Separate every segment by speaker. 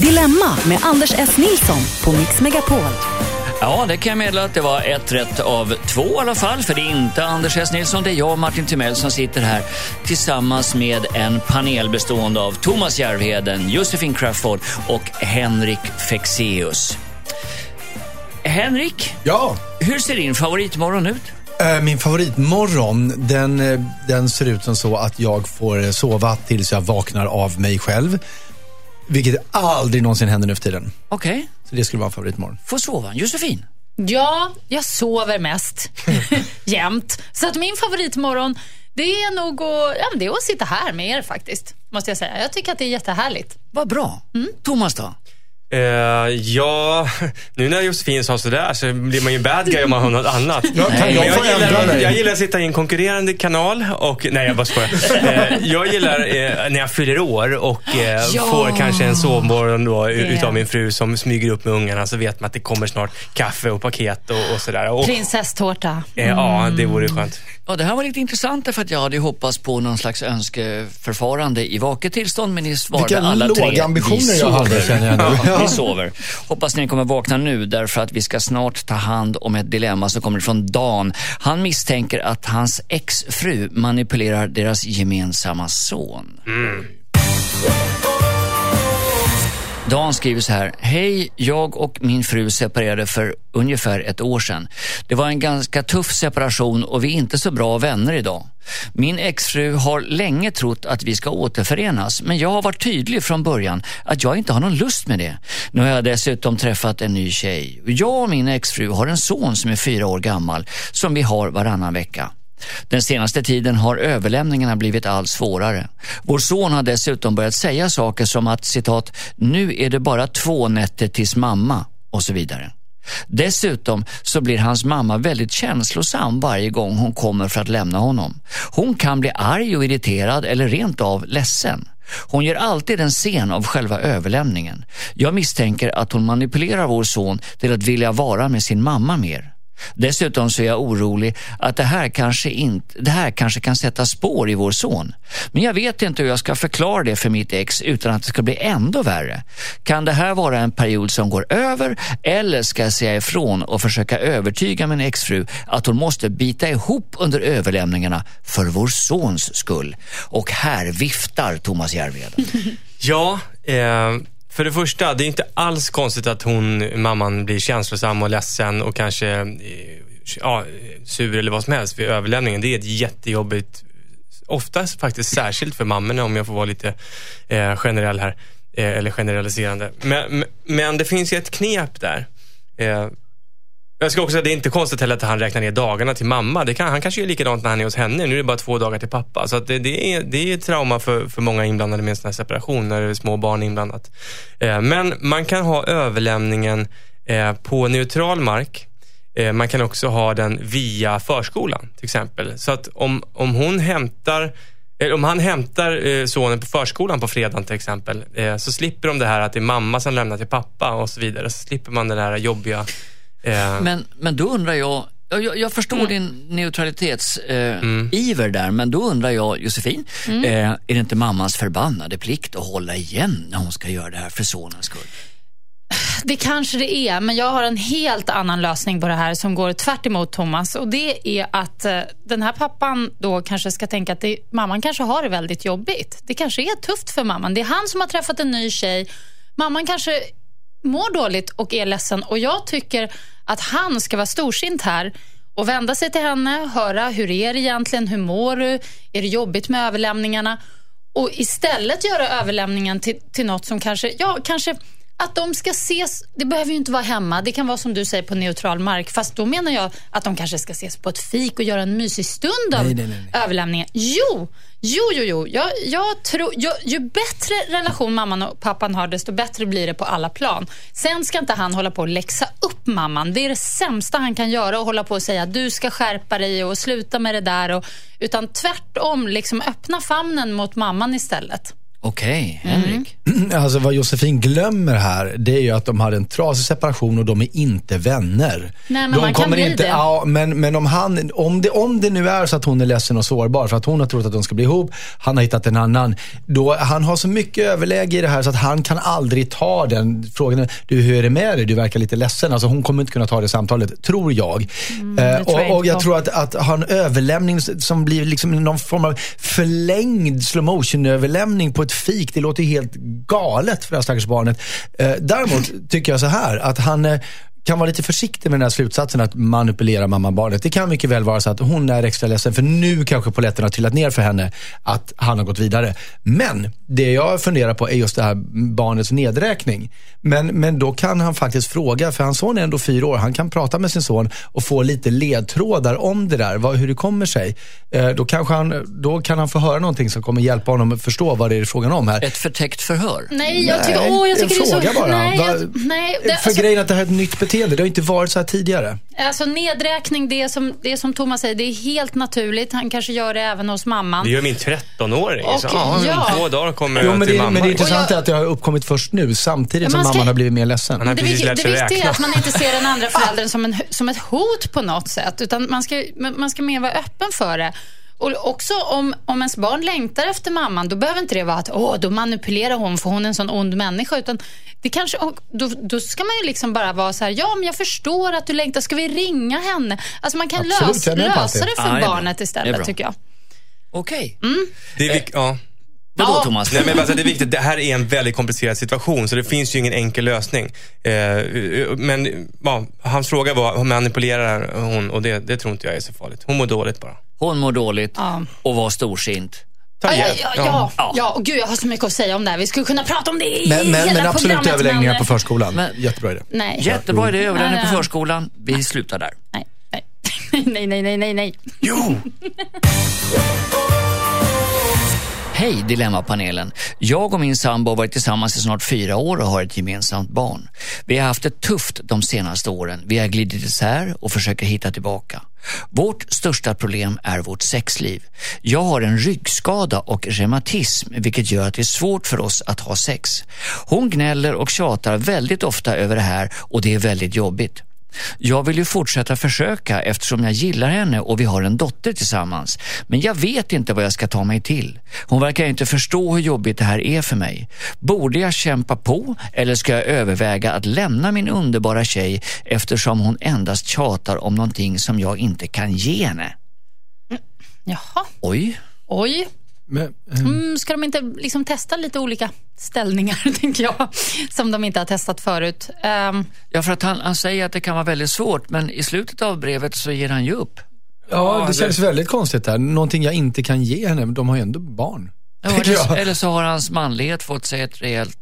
Speaker 1: Dilemma med Anders S. Nilsson på Mix Megapol.
Speaker 2: Ja, det kan jag meddela att det var ett rätt av två i alla fall. För det är inte Anders S. Nilsson, det är jag, Martin Timell, som sitter här tillsammans med en panel bestående av Thomas Järvheden, Josefin Crafoord och Henrik Fexeus. Henrik,
Speaker 3: Ja,
Speaker 2: hur ser din favoritmorgon ut?
Speaker 3: eh, min favoritmorgon, den, eh, den ser ut som så att jag får sova tills jag vaknar av mig själv. Vilket aldrig någonsin händer nu för tiden.
Speaker 2: Okej,
Speaker 3: Så det skulle vara en favoritmorgon.
Speaker 2: får sova. Josefin?
Speaker 4: Ja, jag sover mest. Jämt. Så att min favoritmorgon, det är nog att, ja, det är att sitta här med er faktiskt. Måste jag säga. Jag tycker att det är jättehärligt.
Speaker 2: Vad bra.
Speaker 4: Mm.
Speaker 2: Thomas då?
Speaker 5: Eh, ja, nu när Josefin sa sådär så blir man ju bad guy om man har något annat.
Speaker 3: Ja, jag ändra
Speaker 5: gillar, jag gillar att sitta i en konkurrerande kanal och, nej jag bara skojar. Eh, jag gillar eh, när jag fyller år och
Speaker 4: Ja.
Speaker 5: får kanske en sovmorgon då,
Speaker 4: Det.
Speaker 5: utav min fru som smyger upp med ungarna så vet man att det kommer snart kaffe och paket och, och sådär. Och,
Speaker 4: Prinsesstårta.
Speaker 5: eh, ja, det vore skönt.
Speaker 2: Ja, det här var lite intressant därför att jag hade hoppats på någon slags önskeförfarande i vaket tillstånd men ni svarade
Speaker 3: Vilka
Speaker 2: alla tre.
Speaker 3: låga ambitioner
Speaker 2: "Vi
Speaker 3: jag hade,
Speaker 2: sover."
Speaker 3: känner jag nu.
Speaker 2: Ja,
Speaker 3: Ja.
Speaker 2: vi sover. Hoppas ni kommer vakna nu därför att vi ska snart ta hand om ett dilemma som kommer från Dan. Han misstänker att hans exfru manipulerar deras gemensamma son. Dan skriver så här. Hej, jag och min fru separerade för ungefär ett år sedan. Det var en ganska tuff separation och vi är inte så bra vänner idag. Min exfru har länge trott att vi ska återförenas men jag har varit tydlig från början att jag inte har någon lust med det. Nu har jag dessutom träffat en ny tjej. Jag och min exfru har en son som är fyra år gammal som vi har varannan vecka. Den senaste tiden har överlämningarna blivit allt svårare. Vår son har dessutom börjat säga saker som att citat, nu är det bara två nätter tills mamma och så vidare. Dessutom så blir hans mamma väldigt känslosam varje gång hon kommer för att lämna honom. Hon kan bli arg och irriterad eller rent av ledsen. Hon gör alltid en scen av själva överlämningen. Jag misstänker att hon manipulerar vår son till att vilja vara med sin mamma mer. Dessutom så är jag orolig att det här, kanske inte, det här kanske kan sätta spår i vår son. Men jag vet inte hur jag ska förklara det för mitt ex utan att det ska bli ändå värre. Kan det här vara en period som går över eller ska jag säga ifrån och försöka övertyga min exfru att hon måste bita ihop under överlämningarna för vår sons skull? Och här viftar Thomas Järvheden.
Speaker 5: Ja, eh, för det första, det är inte alls konstigt att hon, mamman blir känslosam och ledsen och kanske eh, ja, sur eller vad som helst vid överlämningen. Det är ett jättejobbigt, oftast faktiskt särskilt för mammorna om jag får vara lite eh, generell här, eh, eller generaliserande. Men, men- men det finns ju ett knep där. Eh, jag ska också säga, det är inte konstigt heller att han räknar ner dagarna till mamma. Det kan, han kanske gör likadant när han är hos henne. Nu är det bara två dagar till pappa. Så att det, det, är, det är ett trauma för, för många inblandade med en sån här separation, när det är små barn inblandat. Eh, men man kan ha överlämningen eh, på neutral mark. Eh, man kan också ha den via förskolan till exempel. Så att om, om hon hämtar eller om han hämtar eh, sonen på förskolan på fredagen till exempel, eh, så slipper de det här att det är mamma som lämnar till pappa och så vidare. Så slipper man det där jobbiga eh,
Speaker 2: Men, men då undrar jag, jag, jag förstår din neutralitetsiver eh,
Speaker 5: Mm.
Speaker 2: iver där, men då undrar jag, Josefin,
Speaker 4: Mm.
Speaker 2: eh, är det inte mammans förbannade plikt att hålla igen när hon ska göra det här för sonens skull?
Speaker 4: Det kanske det är, men jag har en helt annan lösning på det här som går tvärt emot Thomas. Och Det är att eh, den här pappan då kanske ska tänka att det, mamman kanske har det väldigt jobbigt. Det kanske är tufft för mamman. Det är han som har träffat en ny tjej. Mamman kanske mår dåligt och är ledsen. Och Jag tycker att han ska vara storsint här och vända sig till henne, höra hur är det egentligen, hur mår du, är det jobbigt med överlämningarna? Och istället göra överlämningen till, till något som kanske, ja kanske att de ska ses, det behöver ju inte vara hemma, det kan vara som du säger på neutral mark. Fast då menar jag att de kanske ska ses på ett fik och göra en mysig stund av
Speaker 3: Nej, nej, nej,
Speaker 4: överlämningen. Jo, jo, jo, jo. Jag, jag tror, ju, ju bättre relation mamman och pappan har, desto bättre blir det på alla plan. Sen ska inte han hålla på och läxa upp mamman. Det är det sämsta han kan göra, att hålla på och säga du ska skärpa dig och sluta med det där. Och, utan tvärtom, liksom öppna famnen mot mamman istället.
Speaker 2: Okej, Henrik.
Speaker 3: Alltså vad Josefin glömmer här, det är ju att de hade en trasig separation och de är inte vänner.
Speaker 4: Nej, men
Speaker 3: de
Speaker 4: man kan bli
Speaker 3: inte,
Speaker 4: det.
Speaker 3: Ja, men, men om, han, om, det, om det nu är så att hon är ledsen och sårbar för att hon har trott att de ska bli ihop, han har hittat en annan. Då, han har så mycket överläge i det här så att han kan aldrig ta den frågan. Du, hur är det med dig? Du verkar lite ledsen. Alltså, hon kommer inte kunna ta det samtalet, tror jag. eh,
Speaker 4: Mm, jag
Speaker 3: och, och
Speaker 4: inte
Speaker 3: jag tror att, att ha en överlämning som blir liksom någon form av förlängd slow motion överlämning på ett fik. Det låter ju helt galet för det här stackars barnet. Eh, däremot tycker jag så här att han eh, kan vara lite försiktig med den här slutsatsen att manipulera mamman barnet. Det kan mycket väl vara så att hon är extra ledsen för nu kanske polletten har trillat ner för henne att han har gått vidare. Men det jag funderar på är just det här barnets nedräkning. Men, men då kan han faktiskt fråga, för hans son är ändå fyra år, han kan prata med sin son och få lite ledtrådar om det där, vad, hur det kommer sig. Eh, då, kanske han, då kan han få höra någonting som kommer hjälpa honom att förstå vad det är frågan om här.
Speaker 2: Ett förtäckt förhör.
Speaker 4: Nej, jag tycker,
Speaker 3: Nej,
Speaker 4: åh, jag
Speaker 3: en
Speaker 4: tycker det är så...
Speaker 3: fråga bara.
Speaker 4: Nej, jag, nej det,
Speaker 3: för
Speaker 4: alltså,
Speaker 3: grejen att det här är ett nytt beteende, det har inte varit så här tidigare.
Speaker 4: alltså nedräkning, det är, som, det är som Thomas säger, det är helt naturligt. Han kanske gör det även hos mamman.
Speaker 5: Det gör min 13-åring.
Speaker 4: Och-
Speaker 5: Så, ja,
Speaker 4: ja.
Speaker 5: Om två dagar kommer
Speaker 3: Jo,
Speaker 5: jag
Speaker 3: men
Speaker 5: till
Speaker 3: det,
Speaker 5: mamma.
Speaker 3: men det intressanta är att det har uppkommit först nu, samtidigt
Speaker 4: Ja,
Speaker 3: som
Speaker 4: man ska-
Speaker 3: mamman har blivit mer ledsen.
Speaker 5: Han har
Speaker 4: Det,
Speaker 5: precis lärt
Speaker 4: det
Speaker 5: sig
Speaker 4: viktiga är att man inte ser den andra föräldern som, en, som ett hot på något sätt. Utan man ska, man man ska mer vara öppen för det. Och också om, om ens barn längtar efter mamman, då behöver inte det vara att Åh, då manipulerar hon för hon är en sån ond människa. Utan det kanske, då, då ska man ju liksom bara vara så här, ja men jag förstår att du längtar, ska vi ringa henne? Alltså man kan
Speaker 3: Absolut,
Speaker 4: lös, lösa
Speaker 3: det.
Speaker 4: för
Speaker 2: bra.
Speaker 4: barnet istället tycker jag.
Speaker 2: Okej.
Speaker 5: Det är vik- ja.
Speaker 2: Vadå
Speaker 4: Ja.
Speaker 2: Thomas?
Speaker 5: Nej, men alltså, det är viktigt. Det här är en väldigt komplicerad situation, så det finns ju ingen enkel lösning. Eh, men ja, hans fråga var, manipulerar hon? Och det, det tror inte jag är så farligt. Hon mår dåligt bara.
Speaker 2: Hon mår dåligt
Speaker 4: Ja.
Speaker 2: och var storsint.
Speaker 4: Ja, ja, ja, ja, ja. ja. Och gud, jag har så mycket att säga om det här. Vi skulle kunna prata om det i
Speaker 3: Men, men,
Speaker 4: hela
Speaker 3: men absolut överläggningar
Speaker 4: men,
Speaker 3: på förskolan.
Speaker 2: Men-
Speaker 3: Jättebra idé.
Speaker 4: Nej.
Speaker 2: Jättebra idé, överläggning
Speaker 4: Nej,
Speaker 2: på
Speaker 4: nej.
Speaker 2: förskolan. Vi slutar där.
Speaker 4: Nej, nej. nej, nej, nej, nej, nej.
Speaker 2: Jo! Hej Dilemmapanelen. Jag och min sambo har varit tillsammans i snart fyra år och har ett gemensamt barn. Vi har haft det tufft de senaste åren. Vi har glidit isär och försöker hitta tillbaka. Vårt största problem är vårt sexliv. Jag har en ryggskada och reumatism vilket gör att det är svårt för oss att ha sex. Hon gnäller och tjatar väldigt ofta över det här och det är väldigt jobbigt. Jag vill ju fortsätta försöka eftersom jag gillar henne och vi har en dotter tillsammans. Men jag vet inte vad jag ska ta mig till. Hon verkar inte förstå hur jobbigt det här är för mig. Borde jag kämpa på eller ska jag överväga att lämna min underbara tjej eftersom hon endast tjatar om någonting som jag inte kan ge henne?
Speaker 4: Jaha.
Speaker 2: Oj.
Speaker 4: Oj.
Speaker 3: Men, eh,
Speaker 4: Mm, ska de inte liksom testa lite olika ställningar, tänker jag, som de inte har testat förut? Ehm,
Speaker 2: Ja, för att han, han säger att det kan vara väldigt svårt men i slutet av brevet så ger han ju upp.
Speaker 3: ja, det
Speaker 5: det-
Speaker 3: känns väldigt konstigt där. Någonting jag inte kan ge henne, men de har ju ändå barn.
Speaker 2: Ja,
Speaker 3: jag.
Speaker 2: eller så har hans manlighet fått sig ett rejält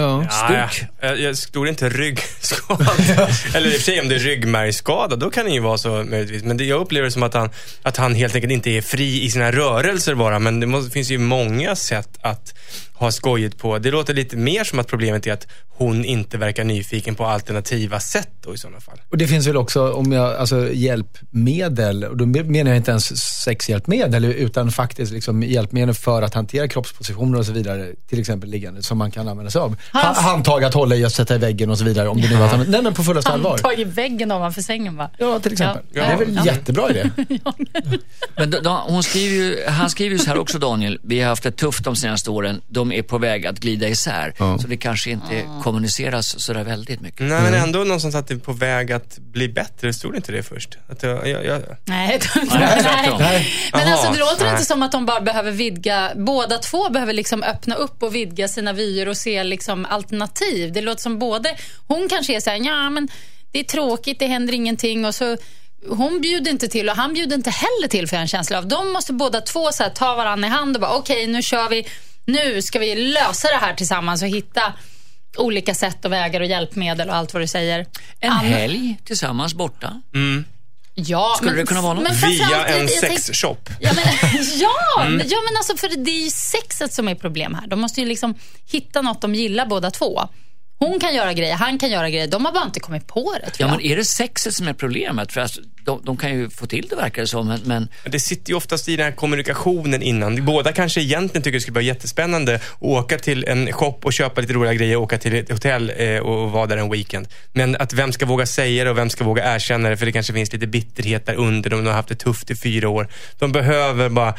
Speaker 3: Ja.
Speaker 5: Ja, jag, jag stod inte ryggskadad. Eller i och för sig om det är ryggmärgsskada, då kan det ju vara så möjligtvis. Men det, jag upplever det som att han, att han helt enkelt inte är fri i sina rörelser bara. Men det måste, finns ju många sätt att ha skojigt på. Det låter lite mer som att problemet är att hon inte verkar nyfiken på alternativa sätt då i sådana fall.
Speaker 3: Och det finns väl också, om jag, alltså hjälpmedel, och då menar jag inte ens sexhjälpmedel, utan faktiskt liksom hjälpmedel för att hantera kroppspositioner och så vidare, till exempel liggande, som man kan använda sig av. Ha, handtag att hålla i och sätta i väggen och så vidare, om det nu att han, nej men på fullaste allvar.
Speaker 4: Handtag i väggen ovanför sängen, va?
Speaker 3: Ja, till exempel.
Speaker 4: Ja.
Speaker 3: Det är väl
Speaker 4: Ja.
Speaker 3: jättebra idé.
Speaker 2: Men då, då, hon skriver ju, han skriver ju så här också Daniel, vi har haft det tufft de senaste åren, de är på väg att glida isär.
Speaker 3: Ja.
Speaker 2: Så det kanske inte kommuniceras sådär väldigt mycket.
Speaker 5: Nej, men ändå någonstans att det är på väg att bli bättre. Stod inte det först? Att jag, jag, jag,
Speaker 4: Nej,
Speaker 2: Nej, tvärtom.
Speaker 3: Nej.
Speaker 4: Men
Speaker 5: Jaha,
Speaker 4: alltså, det låter
Speaker 5: nej.
Speaker 4: inte som att de bara behöver vidga, båda två behöver liksom öppna upp och vidga sina vyer och se liksom alternativ. Det låter som både, hon kanske är så här, ja men det är tråkigt, det händer ingenting och så hon bjuder inte till och han bjuder inte heller till för en känsla av. De måste båda två så här, ta varandra i hand och bara okej nu kör vi, nu ska vi lösa det här tillsammans och hitta olika sätt och vägar och hjälpmedel och allt vad du säger.
Speaker 2: En
Speaker 4: Ann-
Speaker 2: helg tillsammans borta.
Speaker 4: Ja,
Speaker 2: Skulle det kunna vara något?
Speaker 4: men
Speaker 5: via en sexshop.
Speaker 4: Ja, men, ja, men- ja, men alltså för det är ju sexet som är problem här. De måste ju liksom hitta något de gillar båda två. Hon kan göra grejer, han kan göra grejer. De har bara inte kommit på det, tror
Speaker 2: Ja,
Speaker 4: jag.
Speaker 2: men är det sexet som är problemet? För alltså, de, de kan ju få till det verkar det som, men, men
Speaker 5: Men Det sitter ju oftast i den här kommunikationen innan. Båda kanske egentligen tycker det skulle vara jättespännande att åka till en shop och köpa lite roliga grejer, åka till ett hotell eh, och vara där en weekend. Men att vem ska våga säga det och vem ska våga erkänna det? För det kanske finns lite bitterhet där under. De har haft det tufft i fyra år. De behöver bara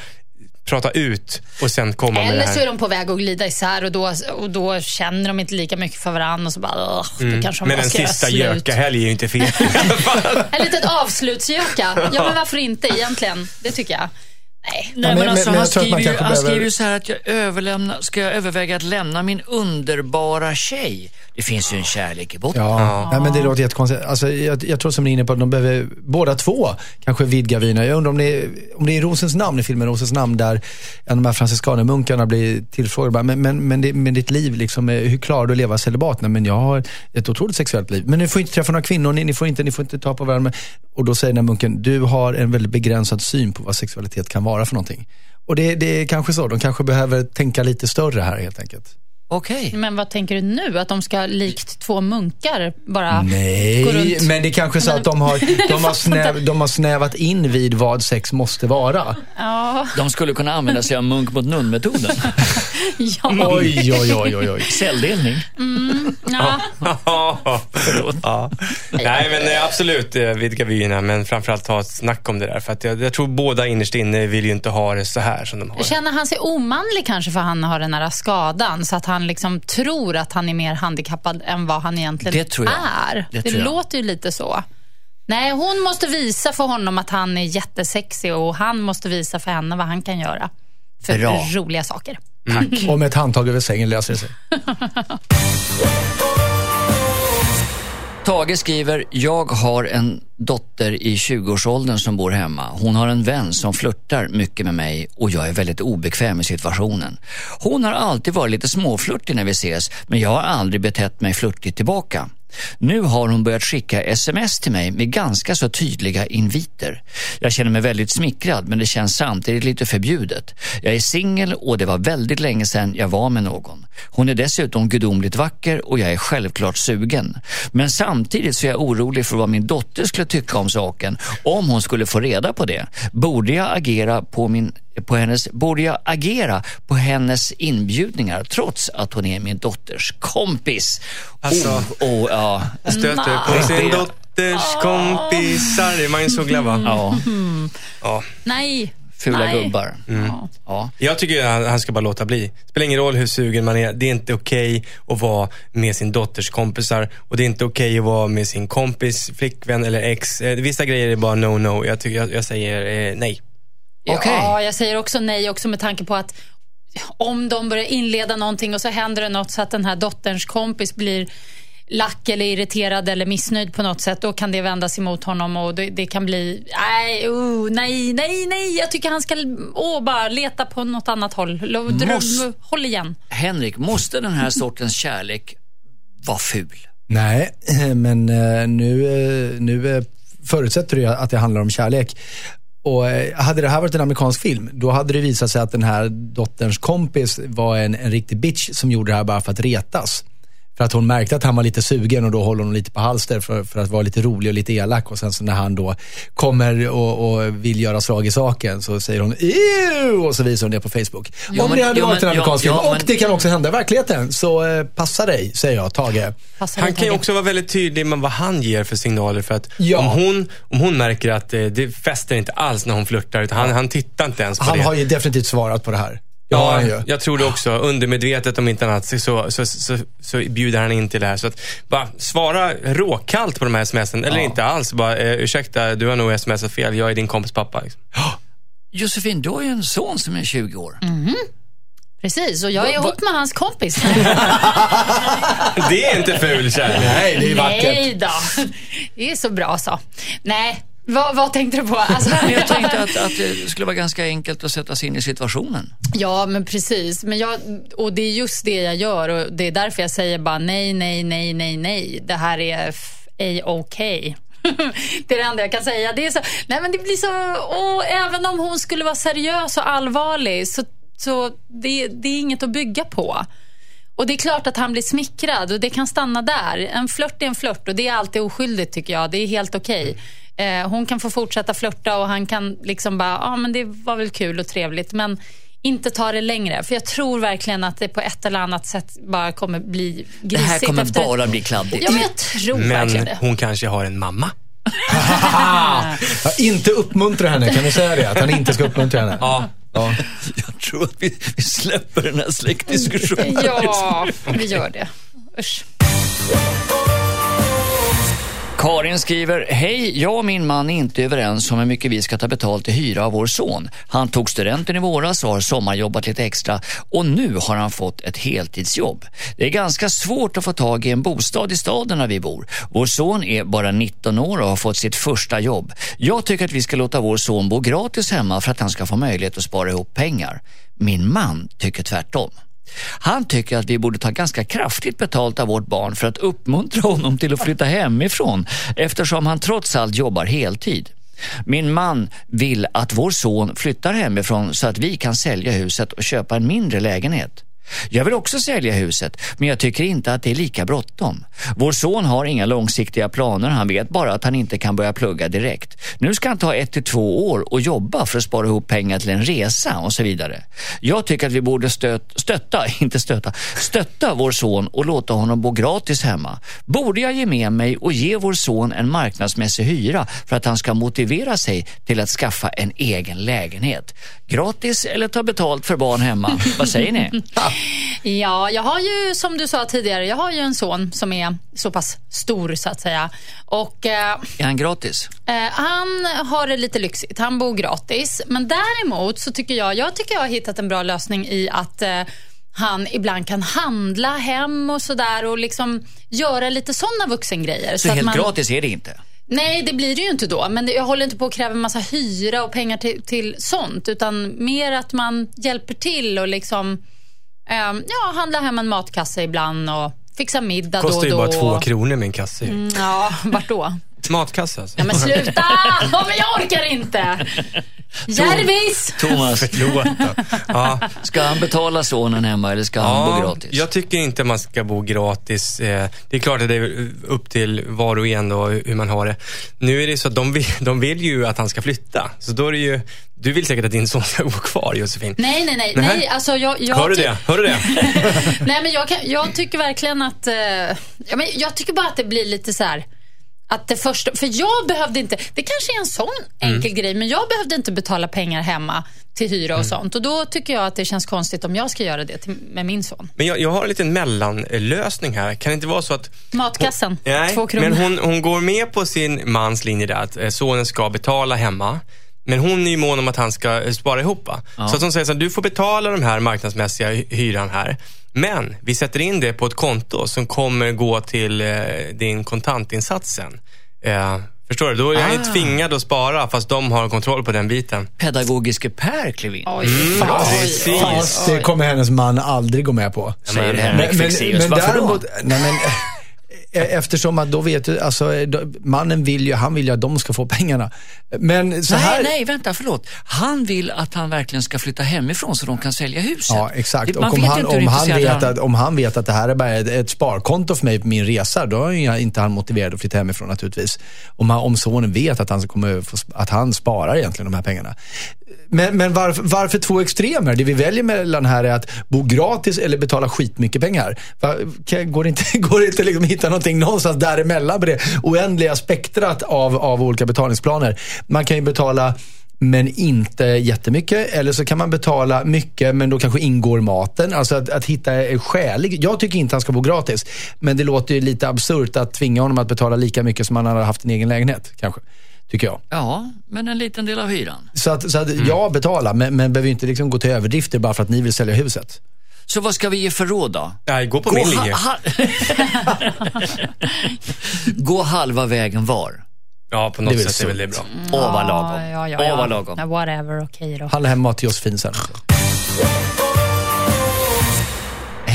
Speaker 5: prata ut och sen komma med det
Speaker 4: Eller så är de på väg att glida isär och då, och då känner de inte lika mycket för varandra och så bara, "Ugh, då kanske de
Speaker 5: Men
Speaker 4: bara
Speaker 5: en
Speaker 4: ska
Speaker 5: sista gökahelg är ju inte fel. i alla fall.
Speaker 4: En liten avslutsgöka. Ja, men varför inte egentligen? Det tycker jag. Nej.
Speaker 2: Nej,
Speaker 3: men-
Speaker 2: men, alltså,
Speaker 3: men
Speaker 2: han, skriver ju, han
Speaker 3: behöver-
Speaker 2: skriver ju så här att jag överlämna, ska jag överväga att lämna min underbara tjej? Det finns ju en kärlek i botten.
Speaker 3: Ja, Nej, men det låter jättekonstigt. Alltså, jag, jag tror som ni är inne på att de behöver båda två kanske vidga vyerna. Jag undrar om det, är, om det är Rosens namn i filmen Rosens namn där en av de här franciskanermunkarna blir tillfrågad. Men, men, men, det, men ditt liv, liksom, hur klarar du att leva celibat? Nej, men jag har ett otroligt sexuellt liv. Men ni får inte träffa några kvinnor, ni, ni, får, inte, ni får inte ta på varandra. Och då säger den här munken, du har en väldigt begränsad syn på vad sexualitet kan vara för någonting. Och det, det är kanske så, de kanske behöver tänka lite större här helt enkelt.
Speaker 2: Okej.
Speaker 4: Men vad tänker du nu? Att de ska likt två munkar bara gå
Speaker 3: Nej,
Speaker 4: runt?
Speaker 3: men det är kanske så att de har, de, har snäv, de har snävat in vid vad sex måste vara.
Speaker 4: Ja,
Speaker 2: De skulle kunna använda sig av munk mot nun-metoden.
Speaker 4: ja.
Speaker 3: Oj, oj, oj, oj, oj.
Speaker 2: Celldelning.
Speaker 4: Ja.
Speaker 5: ja. Nej, men eh, absolut eh, vidga vyerna, men framförallt ta ett snack om det där. För att jag, jag tror båda innerst inne vill ju inte ha det så här som de har.
Speaker 4: Känner han sig omanlig kanske för han har den här skadan? Så att han liksom tror att han är mer handikappad än vad han egentligen
Speaker 2: Det tror jag.
Speaker 4: är.
Speaker 2: Det
Speaker 4: Det,
Speaker 2: tror jag.
Speaker 4: låter ju lite så. Nej, hon måste visa för honom att han är jättesexig och han måste visa för henne vad han kan göra för
Speaker 2: Bra.
Speaker 4: roliga saker.
Speaker 3: Och med ett handtag över sängen löser det sig.
Speaker 2: Tage skriver, jag har en dotter i 20-årsåldern som bor hemma. Hon har en vän som flörtar mycket med mig och jag är väldigt obekväm i situationen. Hon har alltid varit lite småflörtig när vi ses men jag har aldrig betett mig flörtigt tillbaka. Nu har hon börjat skicka sms till mig med ganska så tydliga inviter. Jag känner mig väldigt smickrad men det känns samtidigt lite förbjudet. Jag är singel och det var väldigt länge sedan jag var med någon. Hon är dessutom gudomligt vacker och jag är självklart sugen. Men samtidigt så är jag orolig för vad min dotter skulle tycka om saken om hon skulle få reda på det. Borde jag agera på min på hennes, borde jag agera på hennes inbjudningar trots att hon är min dotters kompis?
Speaker 5: Alltså-
Speaker 2: oh, oh, ja.
Speaker 5: Stöter på sin dotters kompisar. Är man ju så glad va?
Speaker 2: ja,
Speaker 5: Ja.
Speaker 4: Nej.
Speaker 2: fula
Speaker 4: Nej.
Speaker 2: gubbar. Ja.
Speaker 5: Jag tycker att han, han ska bara låta bli. Spelar ingen roll hur sugen man är. Det är inte okej att vara med sin dotters kompisar. Och det är inte okej att vara med sin kompis, flickvän eller ex. Eh, vissa grejer är bara no-no. Jag, tycker, jag, jag säger eh, nej.
Speaker 2: Okej.
Speaker 4: Ja, jag säger också nej också med tanke på att om de börjar inleda någonting och så händer det något så att den här dotterns kompis blir lack eller irriterad eller missnöjd på något sätt, då kan det vändas emot honom och det, det kan bli, nej, uh, nej, nej, nej, jag tycker han ska åh, bara leta på något annat håll. Dröm-
Speaker 2: Måste-
Speaker 4: Håll igen.
Speaker 2: Henrik, måste den här sortens kärlek vara ful?
Speaker 3: Nej, men eh, nu, eh, nu eh, förutsätter du att det handlar om kärlek. Och eh, hade det här varit en amerikansk film, då hade det visat sig att den här dotterns kompis var en, en riktig bitch som gjorde det här bara för att retas. För att hon märkte att han var lite sugen och då håller hon lite på halster för, för att vara lite rolig och lite elak. Och sen så när han då kommer och, och vill göra slag i saken så säger hon Ew! och så visar hon det på Facebook.
Speaker 2: Ja,
Speaker 3: Om
Speaker 2: men-
Speaker 3: det hade varit
Speaker 2: men-
Speaker 3: en amerikansk
Speaker 2: ja,
Speaker 3: film.
Speaker 2: ja,
Speaker 3: och
Speaker 2: men-
Speaker 3: det kan också hända i verkligheten. Så eh, passa dig, säger jag, Tage.
Speaker 5: Han kan ju också vara väldigt tydlig med vad han ger för signaler. För att
Speaker 3: Ja.
Speaker 5: om, hon, om hon märker att eh, det fäster inte alls när hon flörtar, utan han, han tittar inte ens på
Speaker 3: Han
Speaker 5: det.
Speaker 3: har ju definitivt svarat på det här.
Speaker 5: Ja,
Speaker 3: han ju.
Speaker 5: jag tror det också. Undermedvetet om inte annat så, så, så, så, så bjuder han in till det här. Så att bara svara råkallt på de här smsen. Eller inte alls. Bara, eh, ursäkta, du har nog smsat fel. Jag är din kompis pappa. Liksom.
Speaker 2: Josefin, du har ju en son som är 20 år.
Speaker 4: Precis, och jag är ihop med hans kompis.
Speaker 5: Det är inte ful kärlek.
Speaker 3: Nej, det är vackert.
Speaker 4: Nej då. Det är så bra så. Nej, vad, vad tänkte du på? Alltså,
Speaker 2: jag tänkte att, att det skulle vara ganska enkelt att sätta sig in i situationen.
Speaker 4: Ja, men precis. Men jag, och det är just det jag gör och det är därför jag säger bara nej, nej, nej, nej, nej. Det här är ej okej. det är det enda jag kan säga. Det är så, nej men det blir så, och även om hon skulle vara seriös och allvarlig så, så det, det är inget att bygga på. Och det är klart att han blir smickrad och det kan stanna där. En flört är en flört och det är alltid oskyldigt tycker jag. Det är helt okej. Eh, hon kan få fortsätta flörta och han kan liksom bara, ja ah, men det var väl kul och trevligt. Men inte ta det längre. För jag tror verkligen att det på ett eller annat sätt bara kommer bli grisigt.
Speaker 2: Det här kommer
Speaker 4: efter
Speaker 2: bara bli kladdigt.
Speaker 4: Ja, men jag tror verkligen
Speaker 5: Men
Speaker 4: det.
Speaker 5: hon kanske har en mamma.
Speaker 3: Inte uppmuntra henne, kan du säga det? Att han inte ska uppmuntra henne?
Speaker 5: Ja.
Speaker 3: Ja.
Speaker 2: Jag tror att vi, vi släpper den här släktdiskussionen.
Speaker 4: Ja, vi gör det. Usch.
Speaker 2: Karin skriver, hej, jag och min man är inte överens om hur mycket vi ska ta betalt i hyra av vår son. Han tog studenten i våras och har sommarjobbat lite extra och nu har han fått ett heltidsjobb. Det är ganska svårt att få tag i en bostad i staden där vi bor. Vår son är bara 19 år och har fått sitt första jobb. Jag tycker att vi ska låta vår son bo gratis hemma för att han ska få möjlighet att spara ihop pengar. Min man tycker tvärtom. Han tycker att vi borde ta ganska kraftigt betalt av vårt barn för att uppmuntra honom till att flytta hemifrån eftersom han trots allt jobbar heltid. Min man vill att vår son flyttar hemifrån så att vi kan sälja huset och köpa en mindre lägenhet. Jag vill också sälja huset, men jag tycker inte att det är lika bråttom. Vår son har inga långsiktiga planer, han vet bara att han inte kan börja plugga direkt. Nu ska han ta ett till två år och jobba för att spara ihop pengar till en resa och så vidare. Jag tycker att vi borde stöt, stötta, inte stöta, stötta vår son och låta honom bo gratis hemma. Borde jag ge med mig och ge vår son en marknadsmässig hyra för att han ska motivera sig till att skaffa en egen lägenhet? Gratis eller ta betalt för barn hemma? Vad säger ni?
Speaker 4: Ja, jag har ju som du sa tidigare, jag har ju en son som är så pass stor så att säga. Och eh,
Speaker 2: Är han gratis?
Speaker 4: eh, han har det lite lyxigt, han bor gratis. Men däremot så tycker jag, jag tycker jag har hittat en bra lösning i att eh, han ibland kan handla hem och sådär och liksom göra lite sådana vuxengrejer.
Speaker 2: Så,
Speaker 4: att
Speaker 2: helt
Speaker 4: man-
Speaker 2: gratis är det inte?
Speaker 4: Nej, det blir det ju inte då. Men jag håller inte på att kräva en massa hyra och pengar till, till sånt. Utan mer att man hjälper till och liksom ehm, ja, handla hem en matkasse ibland och fixa middag
Speaker 5: Kostar ju
Speaker 4: då och
Speaker 5: bara
Speaker 4: då.
Speaker 5: två kronor en kasse. ju.
Speaker 4: Mm, Ja, vart då?
Speaker 5: Matkasse alltså.
Speaker 4: Ja, men sluta! Ja, men jag orkar inte. Järvis!
Speaker 2: Thomas.
Speaker 5: Ja.
Speaker 2: ska han betala sonen hemma eller ska han bo gratis?
Speaker 5: Jag tycker inte man ska bo gratis. Eh, Det är klart att det är upp till var och en då, hur man har det. Nu är det så att de vill, de vill ju att han ska flytta. Så då är det ju, du vill säkert att din son ska bo kvar Josefin.
Speaker 4: Nej, nej, nej. Nej alltså jag, jag
Speaker 5: Hör du det? Hör du det?
Speaker 4: Nej, men jag, kan, jag tycker verkligen att... Eh, ja, men jag tycker bara att det blir lite så här... Att det första, för jag behövde inte, det kanske är en sån enkel grej, men jag behövde inte betala pengar hemma till hyra och sånt. Och då tycker jag att det känns konstigt om jag ska göra det till, med min son.
Speaker 5: Men jag, jag har en liten mellanlösning här. Kan det inte vara så att
Speaker 4: Matkassen,
Speaker 5: Nej,
Speaker 4: två kronor.
Speaker 5: men hon, hon går med på sin mans linje där, att eh, sonen ska betala hemma. Men hon är ju mån om att han ska eh, spara ihop. va? Så att hon säger så här, du får betala den här marknadsmässiga hy- hyran här. Men vi sätter in det på ett konto som kommer gå till eh, din kontantinsats sen. Eh, förstår du? Då är han
Speaker 2: Ah.
Speaker 5: tvingad att spara fast de har kontroll på den biten.
Speaker 2: Pedagogiske Per klev in.
Speaker 4: Oj,
Speaker 5: Mm, precis.
Speaker 3: Fast det kommer hennes man aldrig gå med på.
Speaker 2: Säger
Speaker 5: Men-
Speaker 2: Henrik Fexeus. Varför
Speaker 3: däremot,
Speaker 2: då?
Speaker 3: nej men, eftersom att då vet du, alltså eh, mannen vill ju, han vill ju att de ska få pengarna. Men så här.
Speaker 2: Nej, nej, vänta, förlåt. Han vill att han verkligen ska flytta hemifrån så de kan sälja huset.
Speaker 3: Ja, exakt.
Speaker 2: Det-
Speaker 3: Och om han, om, han vet att, om han vet att det här är bara ett, ett sparkonto för mig på min resa, då är jag inte han motiverad att flytta hemifrån naturligtvis. Om, han, om sonen vet att han, kommer att han sparar egentligen de här pengarna. Men, men varför, varför två extremer? Det vi väljer mellan här är att bo gratis eller betala skitmycket pengar. Går det inte, går det inte liksom att hitta någonting någonstans däremellan på det oändliga spektrat av, av olika betalningsplaner? Man kan ju betala men inte jättemycket. Eller så kan man betala mycket, men då kanske ingår maten. Alltså att, att hitta skälig... Jag tycker inte han ska bo gratis. Men det låter ju lite absurt att tvinga honom att betala lika mycket som han hade haft en egen lägenhet, kanske. Tycker jag.
Speaker 2: Ja, men en liten del av hyran.
Speaker 3: Så att, så att jag betalar, men, men behöver inte liksom gå till överdrifter bara för att ni vill sälja huset.
Speaker 2: Så vad ska vi ge för råd då?
Speaker 5: Nej, gå på min
Speaker 2: ha-
Speaker 5: linje.
Speaker 2: ha- Gå halva vägen var.
Speaker 5: Ja, på något
Speaker 3: Det
Speaker 5: sätt är väl det bra.
Speaker 2: Åh, vad lagom.
Speaker 4: Ja, ja, ja,
Speaker 2: Åh, vad lagom.
Speaker 4: Ja, whatever, okej då.
Speaker 3: Handla hem mat till Josefin sen.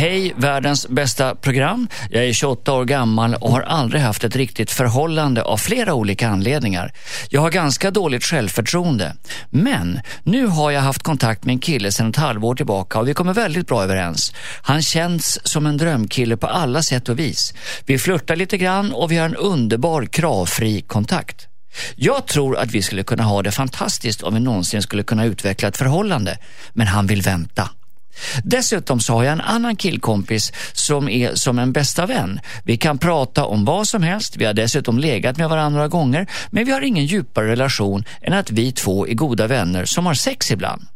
Speaker 2: Hej, världens bästa program. Jag är 28 år gammal och har aldrig haft ett riktigt förhållande av flera olika anledningar. Jag har ganska dåligt självförtroende. Men nu har jag haft kontakt med en kille sedan ett halvår tillbaka och vi kommer väldigt bra överens. Han känns som en drömkille på alla sätt och vis. Vi flörtar lite grann och vi har en underbar kravfri kontakt. Jag tror att vi skulle kunna ha det fantastiskt om vi någonsin skulle kunna utveckla ett förhållande. Men han vill vänta. Dessutom så har jag en annan killkompis som är som en bästa vän. Vi kan prata om vad som helst, vi har dessutom legat med varandra några gånger, men vi har ingen djupare relation än att vi två är goda vänner som har sex ibland.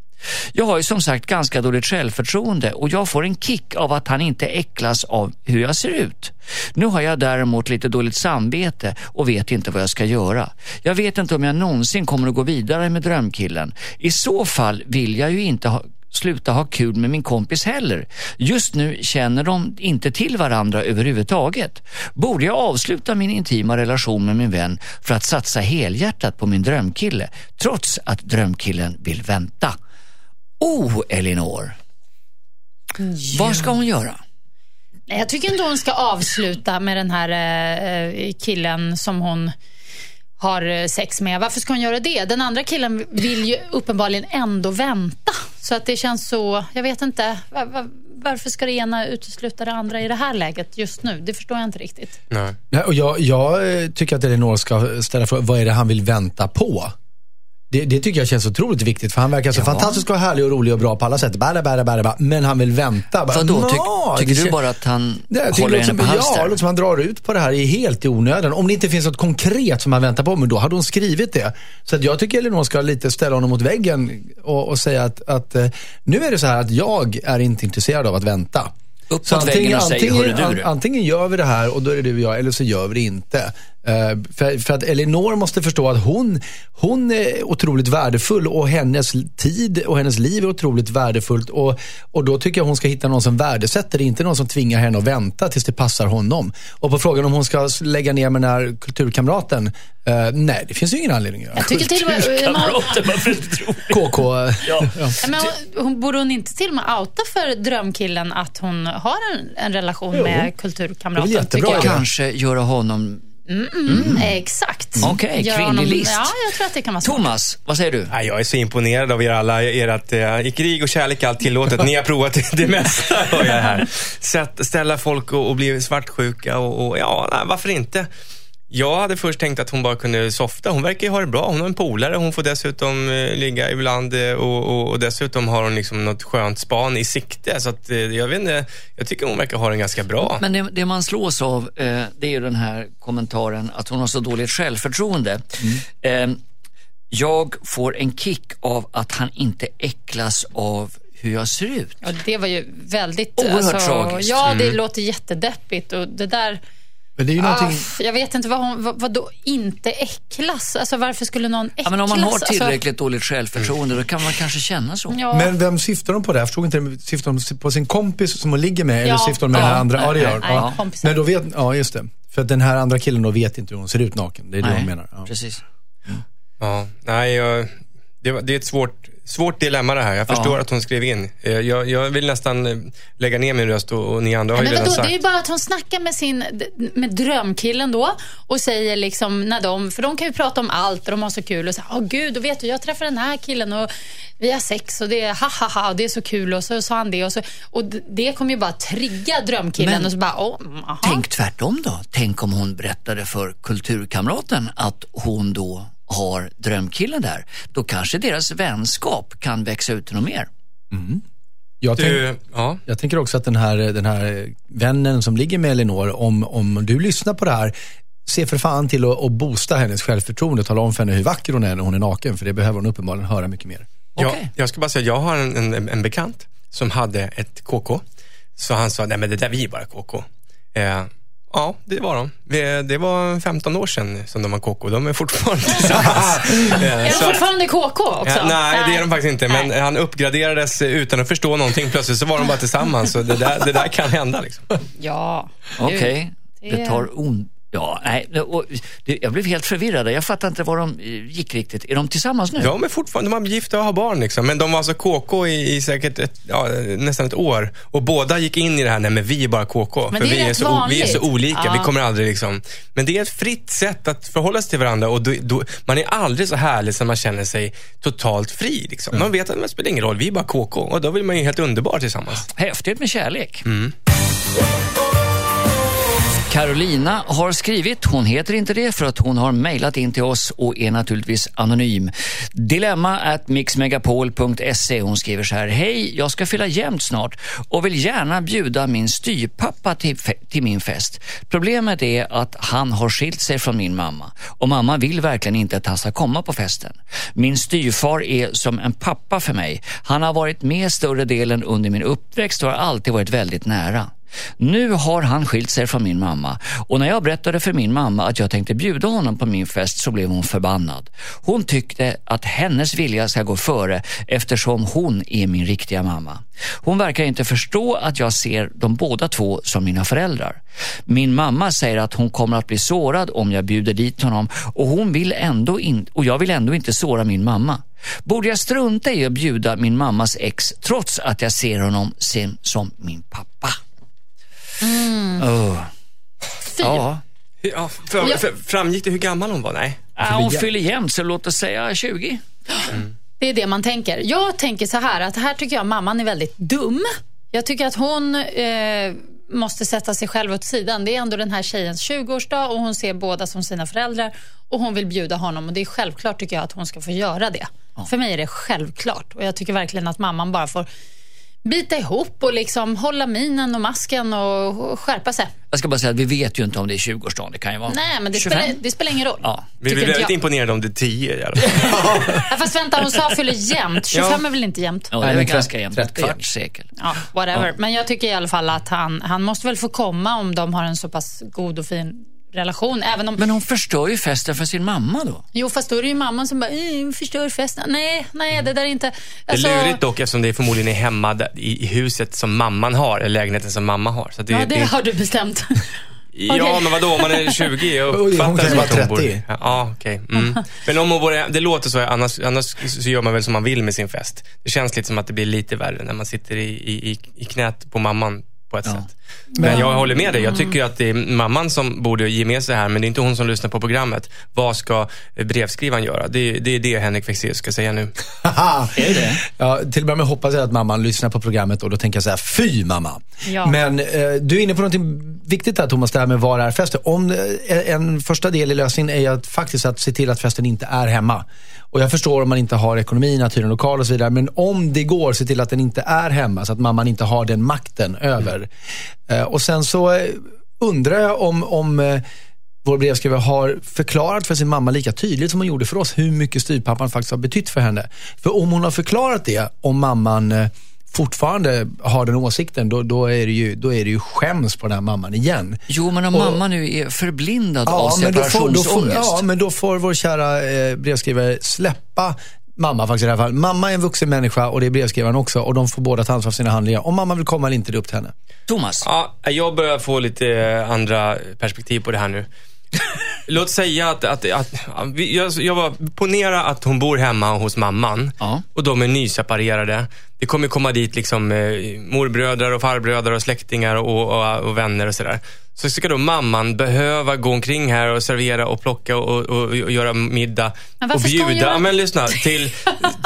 Speaker 2: Jag har ju som sagt ganska dåligt självförtroende och jag får en kick av att han inte äcklas av hur jag ser ut. Nu har jag däremot lite dåligt samvete och vet inte vad jag ska göra. Jag vet inte om jag någonsin kommer att gå vidare med drömkillen. I så fall vill jag ju inte ha sluta ha kul med min kompis heller. Just nu känner de inte till varandra överhuvudtaget. Borde jag avsluta min intima relation med min vän för att satsa helhjärtat på min drömkille trots att drömkillen vill vänta? Oh, Elinor. Vad ska hon göra?
Speaker 4: Jag tycker ändå hon ska avsluta med den här eh, killen som hon har eh, sex med. Varför ska hon göra det? Den andra killen vill ju uppenbarligen ändå vänta. Så att det känns så, jag vet inte. Var, var, varför ska det ena utesluta det andra i det här läget just nu? Det förstår jag inte riktigt.
Speaker 5: Nej.
Speaker 3: Nej, och jag, jag eh, tycker att Elinor ska ställa frågan, vad är det han vill vänta på? Det, det tycker jag känns otroligt viktigt för han verkar så
Speaker 2: Ja.
Speaker 3: fantastiskt och härlig och rolig och bra på alla sätt. Bära, bära, bära, bära. Men han vill vänta. Bara,
Speaker 2: Vadå,
Speaker 3: "Nå,
Speaker 2: tyck, tycker
Speaker 3: det
Speaker 2: du bara att han
Speaker 3: tycker
Speaker 2: håller
Speaker 3: det
Speaker 2: henne på
Speaker 3: som-
Speaker 2: halster?
Speaker 3: Ja, det låter som han drar ut på det här i helt i onödan. Om det inte finns något konkret som han väntar på, men då hade hon skrivit det. Så att jag tycker Elinor ska lite ställa honom mot väggen och, och säga att, att eh, nu är det så här att jag är inte intresserad av att vänta.
Speaker 2: Upp
Speaker 3: Så
Speaker 2: mot väggen och säg,
Speaker 3: antingen,
Speaker 2: du du.
Speaker 3: an, antingen gör vi det här och då är det du och jag, eller så gör vi det inte. Eh, för, för att Elinor måste förstå att hon, hon är otroligt värdefull och hennes tid och hennes liv är otroligt värdefullt. Och, och då tycker jag hon ska hitta någon som värdesätter det, inte någon som tvingar henne att vänta tills det passar honom. Och på frågan om hon ska lägga ner med den här kulturkamraten, eh, nej det finns ju ingen anledning att göra.
Speaker 4: Jag tycker till och med... Man,
Speaker 2: varför
Speaker 3: KK, eh,
Speaker 2: Ja.
Speaker 4: men hon, hon, borde hon inte till och med outa för drömkillen att hon har en, en relation
Speaker 3: Jo.
Speaker 4: med
Speaker 3: Det är
Speaker 4: kulturkamraten?
Speaker 3: jättebra.
Speaker 2: Kanske göra honom...
Speaker 4: Mm, exakt.
Speaker 2: Okej,
Speaker 4: Gör
Speaker 2: kvinnlig
Speaker 4: honom-
Speaker 2: list.
Speaker 4: Ja, jag tror att det kan vara smart.
Speaker 2: Thomas, vad säger du?
Speaker 5: Nej, Jag är så imponerad av er alla. Ert, eh, I krig och kärlek är allt tillåtet. Ni har provat det mesta, hör jag här. Sätt, ställa folk och, och bli svartsjuka och, och ja, nej, varför inte? Jag hade först tänkt att hon bara kunde softa. Hon verkar ju ha det bra. Hon har en polare. Hon får dessutom eh, ligga ibland eh, och, och, och dessutom har hon liksom något skönt span i sikte. Så att, eh, jag vet inte, jag tycker hon verkar ha den ganska bra.
Speaker 2: Men det, det man slås av, eh, det är ju den här kommentaren att hon har så dåligt självförtroende. Eh, jag får en kick av att han inte äcklas av hur jag ser ut.
Speaker 4: Ja, det var ju väldigt...
Speaker 2: Oerhört tragiskt.
Speaker 4: Ja,
Speaker 3: Mm.
Speaker 4: det låter jättedeppigt och det där...
Speaker 3: men det är ju
Speaker 4: Ah,
Speaker 3: någonting...
Speaker 4: jag vet inte vad hon... Vad, vad då inte äcklas? Alltså varför skulle någon äcklas?
Speaker 2: Ja, men om man har
Speaker 4: Alltså,
Speaker 2: tillräckligt dåligt självförtroende då kan man kanske känna så.
Speaker 4: ja.
Speaker 3: Men vem syftar de på där? Jag förstod inte. Syftar de på sin kompis som hon ligger med eller
Speaker 4: Ja,
Speaker 3: syftar de med
Speaker 4: ja,
Speaker 3: den här andra? Ja, det gör Ja. Men då vet, ja, just det. För att den här andra killen då vet inte hur hon ser ut naken. Det är det
Speaker 2: Nej,
Speaker 3: hon menar. Ja.
Speaker 2: precis.
Speaker 5: Ja, nej, det, det är ett svårt, svårt dilemma det här. Jag förstår
Speaker 2: Ja.
Speaker 5: att hon skrev in. Eh, Jag, jag vill nästan eh, lägga ner min röst och, och ni andra har ju
Speaker 4: Men
Speaker 5: redan
Speaker 4: vadå,
Speaker 5: sagt.
Speaker 4: det är ju bara att hon snackar med sin med drömkillen då och säger liksom när de, för de kan ju prata om allt och de har så kul och säger, åh gud, och vet du, jag träffade den här killen och vi har sex och det är ha ha ha och det är så kul och så sa han det och så och det kommer ju bara trigga drömkillen
Speaker 2: Men-
Speaker 4: och så bara, aha.
Speaker 2: Tänk tvärtom då. Tänk om hon berättade för kulturkamraten att hon då har drömkillen där. Då kanske deras vänskap kan växa ut till något mer.
Speaker 3: Jag, tänk,
Speaker 5: Du, ja.
Speaker 3: jag tänker också att den här, den här vännen som ligger med Elinor, om, om du lyssnar på det här, se för fan till att, boosta hennes självförtroende. Tala om för henne hur vacker hon är när hon är naken, för det behöver hon uppenbarligen höra mycket mer.
Speaker 5: Ja,
Speaker 2: Okej.
Speaker 5: jag ska bara säga, jag har en, en, en bekant som hade ett KK. Så han sa, nej men det där vi är bara KK. Eh, ja, det var de. Det var 15 år sedan som de var KK. De är fortfarande tillsammans. Eh,
Speaker 4: Är de fortfarande KK också?
Speaker 5: Ja, nej, det är de faktiskt inte. Men
Speaker 4: Nej.
Speaker 5: han uppgraderades utan att förstå någonting. Plötsligt så var de bara tillsammans. Så det där, det där kan hända. Liksom.
Speaker 4: Ja.
Speaker 2: Okej,
Speaker 4: Gud,
Speaker 2: det tar on, Ja, nej, och, det, jag blev helt förvirrad. Jag fattar inte var de eh, gick riktigt. Är de tillsammans nu?
Speaker 5: De är fortfarande de är gifta och har barn. Liksom. Men de var alltså KK i, i säkert ett, ja, nästan ett år. Och båda gick in i det här, nej men vi är bara KK.
Speaker 4: Men
Speaker 5: för
Speaker 4: det är
Speaker 5: vi, är så, o- vi är så olika,
Speaker 4: Ja.
Speaker 5: vi kommer aldrig liksom... Men det är ett fritt sätt att förhålla sig till varandra. Och då, då, man är aldrig så härlig som man känner sig totalt fri. Liksom. Man vet att det spelar ingen roll, vi är bara KK. Och då vill man ju helt underbar tillsammans.
Speaker 2: Häftigt med kärlek. Carolina har skrivit, hon heter inte det för att hon har mejlat in till oss och är naturligtvis anonym. Dilemma at mixmegapol.se. Hon skriver så här, hej, jag ska fylla jämnt snart och vill gärna bjuda min styrpappa till, till min fest. Problemet är att han har skilt sig från min mamma och mamma vill verkligen inte att han ska komma på festen. Min styrfar är som en pappa för mig. Han har varit med större delen under min uppväxt och har alltid varit väldigt nära. Nu har han skilt sig från min mamma och när jag berättade för min mamma att jag tänkte bjuda honom på min fest så blev hon förbannad. Hon tyckte att hennes vilja ska gå före eftersom hon är min riktiga mamma. Hon verkar inte förstå att jag ser de båda två som mina föräldrar. Min mamma säger att hon kommer att bli sårad om jag bjuder dit honom och, hon vill ändå in, och jag vill ändå inte såra min mamma. Borde jag strunta i att bjuda min mammas ex trots att jag ser honom som, som min pappa? Oh.
Speaker 4: Fy.
Speaker 2: Ja.
Speaker 5: Ja, för,
Speaker 4: Ja.
Speaker 5: för, framgick det hur gammal hon var? Nej.
Speaker 2: Ja, hon fyller jämnt, så låt oss säga 20.
Speaker 4: Det är det man tänker. Jag tänker så här att här tycker jag mamman är väldigt dum. Jag tycker att hon eh, måste sätta sig själv åt sidan. Det är ändå den här tjejens 20-årsdag och hon ser båda som sina föräldrar och hon vill bjuda honom och det är självklart tycker jag att hon ska få göra det. För mig är det självklart och jag tycker verkligen att mamman bara får bita ihop och liksom hålla minen och masken och skärpa sig.
Speaker 2: Jag ska bara säga att vi vet ju inte om det är 20-årsdagen. Det kan ju vara
Speaker 4: Nej, men det
Speaker 2: 25.
Speaker 4: spelar, det spelar ingen roll.
Speaker 2: Ja.
Speaker 5: Vi blir
Speaker 4: inte
Speaker 5: väldigt
Speaker 4: jag.
Speaker 5: imponerade om det är 10 i alla fall.
Speaker 4: Ja, fast vänta, hon sa fyller jämnt. 25 är väl inte jämnt?
Speaker 2: Ja, det är väl ganska jämnt. Ett
Speaker 3: 30.
Speaker 2: kvarts sekel.
Speaker 4: Ja, whatever. Men jag tycker i alla fall att han, han måste väl få komma om de har en så pass god och fin relation. Även om,
Speaker 2: Men hon förstör ju festen för sin mamma då.
Speaker 4: Jo, fast då är det ju mamman som bara, "Eh, förstör festen. Nej, nej, det där är inte...
Speaker 5: Det är lurigt dock eftersom det förmodligen är hemma i, huset som mamman har, eller lägenheten som mamma har. Så det,
Speaker 4: Ja, det
Speaker 5: det,
Speaker 4: har du bestämt.
Speaker 5: ja,
Speaker 4: okej.
Speaker 5: men vadå om man är 20? Jag
Speaker 3: hon
Speaker 5: uppfattar
Speaker 3: kan
Speaker 5: det som
Speaker 3: vara
Speaker 5: att hon bor-
Speaker 3: 30.
Speaker 5: Ja, okej. Mm. Men om hon bor, det låter så, annars, annars så gör man väl som man vill med sin fest. Det känns lite som att det blir lite värre när man sitter i, i, i- i knät på mamman på ett
Speaker 2: Ja.
Speaker 5: sätt. Men jag håller med dig. Jag tycker att det är mamman som borde ge med sig här, men det är inte hon som lyssnar på programmet. Vad ska brevskrivaren göra? Det, är- det är det Henrik Fexeus ska säga nu.
Speaker 2: Är det?
Speaker 3: Ja, till och med hoppas jag att mamman lyssnar på programmet och då tänker jag så här, fy mamma.
Speaker 4: Ja.
Speaker 3: Men eh, du är inne på något viktigt där Thomas, det här med var är festen. Om, eh, en första del i lösningen är ju att faktiskt att se till att festen inte är hemma. Och jag förstår om man inte har ekonomin att hyra en lokal och så vidare. Men om det går, se till att den inte är hemma så att mamman inte har den makten över. Eh, och sen så eh, undrar jag om, om eh, vår brevskrivare har förklarat för sin mamma lika tydligt som hon gjorde för oss hur mycket styvpappan faktiskt har betytt för henne. För om hon har förklarat det, om mamman fortfarande har den åsikten, då, då, är det ju, då är det ju skäms på den här mamman igen.
Speaker 2: Jo, men om
Speaker 3: Och-
Speaker 2: mamma nu är förblindad av
Speaker 3: då får,
Speaker 2: separationsångest.
Speaker 3: ja, men då får vår kära eh, brevskrivare släppa mamma faktiskt i det här fallet. Mamma är en vuxen människa och det är brevskrivaren också och de får båda ta ansvar för sina handlingar. Om mamma vill komma eller inte, det är upp till henne.
Speaker 2: Thomas,
Speaker 5: Ja, jag börjar få lite andra perspektiv på det här nu. Låt säga att, att, att vi- jag, jag var, ponera att hon bor hemma hos mamman
Speaker 2: Ja.
Speaker 5: och de är nyseparerade. Det kommer komma dit liksom eh, morbröder och farbröder och släktingar och, och, och vänner och sådär. Så ska då mamman behöva gå omkring här och servera och plocka och, och, och göra middag och bjuda,
Speaker 4: göra-
Speaker 5: ja, men lyssna, till,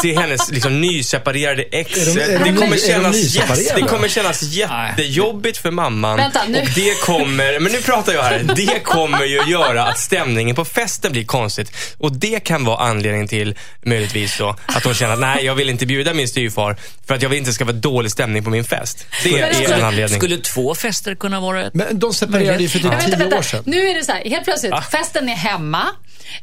Speaker 5: till hennes liksom, nyseparerade ex.
Speaker 3: Är de- är de
Speaker 5: det, kommer
Speaker 3: de
Speaker 5: kännas,
Speaker 3: nyseparerade?
Speaker 5: yes, det kommer kännas jättejobbigt för mamman.
Speaker 4: Vänta, nu-
Speaker 5: Och det kommer, men nu pratar jag här, det kommer ju göra att stämningen på festen blir konstigt. Och det kan vara anledningen till, möjligtvis då, att hon känner att nej, jag vill inte bjuda min styvfar för att jag vill inte ska vara dålig stämning på min fest. Det
Speaker 4: Men
Speaker 5: är
Speaker 4: skulle-
Speaker 5: en anledning.
Speaker 2: skulle två fester kunna vara ett...
Speaker 3: Men de separerade ju för typ
Speaker 4: vänta,
Speaker 3: tio
Speaker 4: vänta.
Speaker 3: år sedan.
Speaker 4: Nu är det så här, helt plötsligt, festen är hemma.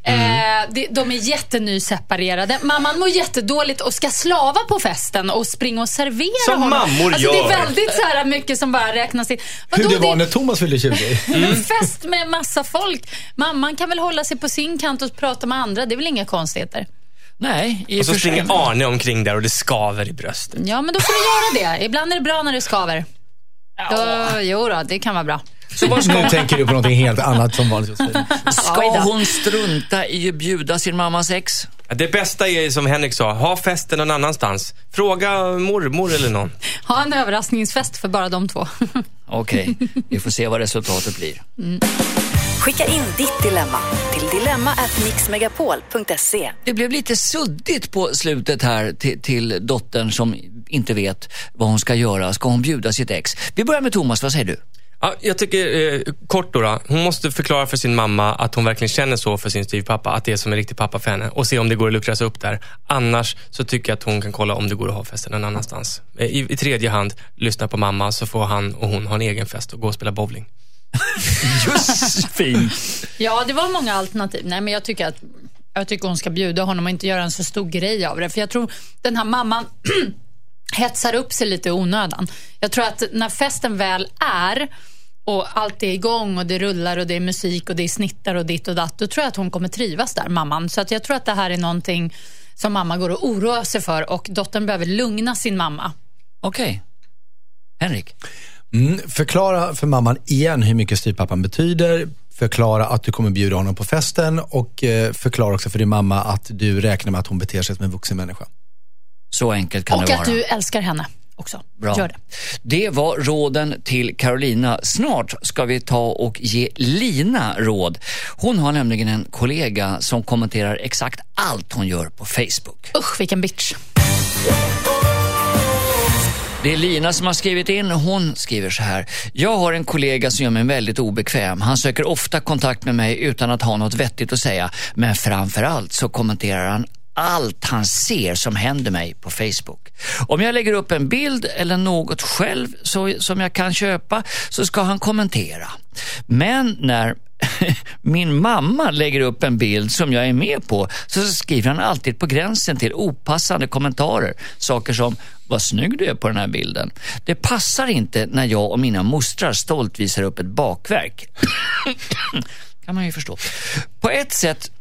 Speaker 5: Mm.
Speaker 4: Eh, de, de är jättenyseparerade. Mamman mår jättedåligt och ska slava på festen och springa och servera
Speaker 5: Som
Speaker 4: honom.
Speaker 5: mammor
Speaker 4: alltså, Det
Speaker 5: gör.
Speaker 4: är väldigt så här mycket som bara räknas in.
Speaker 3: Hur
Speaker 4: Vadå,
Speaker 3: det var
Speaker 4: det-
Speaker 3: när Thomas fyllde 20.
Speaker 4: Men fest med massa folk. Mamman kan väl hålla sig på sin kant och prata med andra. Det är väl inga konstigheter?
Speaker 2: Nej, i
Speaker 5: Och så
Speaker 2: och sig.
Speaker 5: springer Arne omkring där och det skaver i bröstet.
Speaker 4: Ja, men då får du göra det. Ibland är det bra när det skaver. Då, jo då, det kan vara bra.
Speaker 2: Så vad ska,
Speaker 3: Nu tänker du på någonting helt annat som vanligt.
Speaker 2: ska hon strunta i att bjuda sin mammas ex?
Speaker 5: Det bästa är som Henrik sa, ha festen någon annanstans. Fråga mormor eller någon.
Speaker 4: Ha en överraskningsfest för bara de två.
Speaker 2: Okej, vi får se vad resultatet blir.
Speaker 1: Skicka in ditt dilemma till dilemma@mixmegapol.se.
Speaker 2: Det blev lite suddigt på slutet här till, till dottern som inte vet vad hon ska göra. Ska hon bjuda sitt ex? Vi börjar med Thomas, vad säger du?
Speaker 5: Ja, jag tycker, eh, kort då, då, hon måste förklara för sin mamma att hon verkligen känner så för sin styvpappa, att det är som en riktig pappa för henne och se om det går att luckras upp där. Annars så tycker jag att hon kan kolla om det går att ha festen någon annanstans. Eh, I, I tredje hand, lyssna på mamma så får han och hon ha en egen fest och gå och spela bowling.
Speaker 2: Just fint.
Speaker 4: Ja, det var många alternativ. Nej, men jag tycker att jag tycker hon ska bjuda honom och inte göra en så stor grej av det. För jag tror den här mamman hetsar upp sig lite i onödan. Jag tror att när festen väl är och allt är igång och det rullar och det är musik och det är snittar och ditt och datt, då tror jag att hon kommer trivas där, mamman. Så att jag tror att det här är någonting som mamma går och oroar sig för och dottern behöver lugna sin mamma.
Speaker 2: Okej. Henrik?
Speaker 3: Mm, förklara för mamman igen hur mycket styvpappan betyder. Förklara att du kommer bjuda honom på festen och eh, förklara också för din mamma att du räknar med att hon beter sig som en vuxen människa.
Speaker 2: Så enkelt kan
Speaker 4: och
Speaker 2: det vara.
Speaker 4: att du älskar henne också.
Speaker 2: Bra.
Speaker 4: Gör det.
Speaker 2: Det var råden till Carolina. Snart ska vi ta och ge Lina råd. Hon har nämligen en kollega som kommenterar exakt allt hon gör på Facebook.
Speaker 4: Usch, vilken bitch.
Speaker 2: Det är Lina som har skrivit in. Hon skriver så här. Jag har en kollega som gör mig väldigt obekväm. Han söker ofta kontakt med mig utan att ha något vettigt att säga. Men framför allt så kommenterar han allt han ser som händer mig på Facebook. Om jag lägger upp en bild eller något själv så, som jag kan köpa så ska han kommentera. Men när min mamma lägger upp en bild som jag är med på så skriver han alltid på gränsen till opassande kommentarer. Saker som vad snygg du är på den här bilden. Det passar inte när jag och mina mostrar stolt visar upp ett bakverk. kan man ju förstå. På ett sätt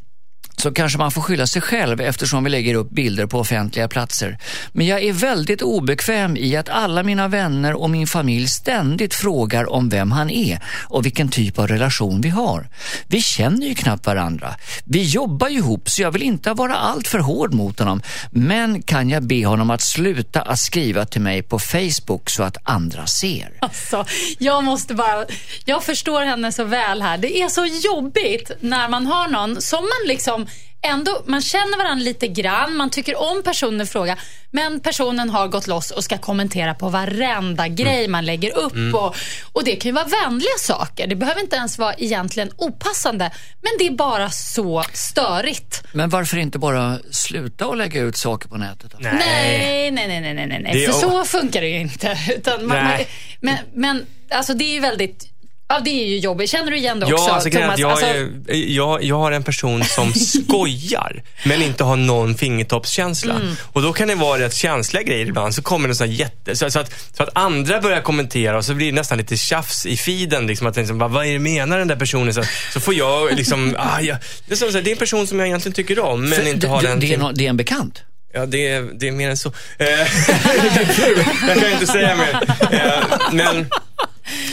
Speaker 2: så kanske man får skylla sig själv eftersom vi lägger upp bilder på offentliga platser. Men jag är väldigt obekväm i att alla mina vänner och min familj ständigt frågar om vem han är och vilken typ av relation vi har. Vi känner ju knappt varandra. Vi jobbar ju ihop så jag vill inte vara allt för hård mot honom. Men kan jag be honom att sluta att skriva till mig på Facebook så att andra ser?
Speaker 4: Alltså, jag måste bara... Jag förstår henne så väl här. Det är så jobbigt när man har någon som man liksom ändå, man känner varandra lite grann, man tycker om personen i fråga, men personen har gått loss och ska kommentera på varenda grej man lägger upp. Och, och Det kan ju vara vänliga saker. Det behöver inte ens vara egentligen opassande, men det är bara så störigt.
Speaker 2: Men varför inte bara sluta och lägga ut saker på nätet? Då?
Speaker 4: Nej, nej, nej, nej, nej, nej. För så funkar det ju inte. Utan man, man,
Speaker 5: Nej.
Speaker 4: men, men alltså det är ju väldigt, ja det är ju jobbigt. Känner du igen det också
Speaker 5: Ja, alltså,
Speaker 4: Thomas?
Speaker 5: jag,
Speaker 4: Alltså,
Speaker 5: är, jag, jag har en person som skojar, men inte har någon fingertoppskänsla.
Speaker 4: Mm.
Speaker 5: Och då kan det vara rätt känsliga grejer ibland. Så kommer det så här jätte... Så, så, att, så att andra börjar kommentera och så blir det nästan lite tjafs i feeden. Liksom, att liksom, vad, vad är det menar den där personen? Så, så får jag liksom... Ah, ja. det, är så, så här, det är en person som jag egentligen tycker om, men
Speaker 2: För
Speaker 5: inte har den...
Speaker 2: det, är det är en bekant.
Speaker 5: Ja, det är, det är mer än så. Eh, jag kan inte säga mer. Eh, Men,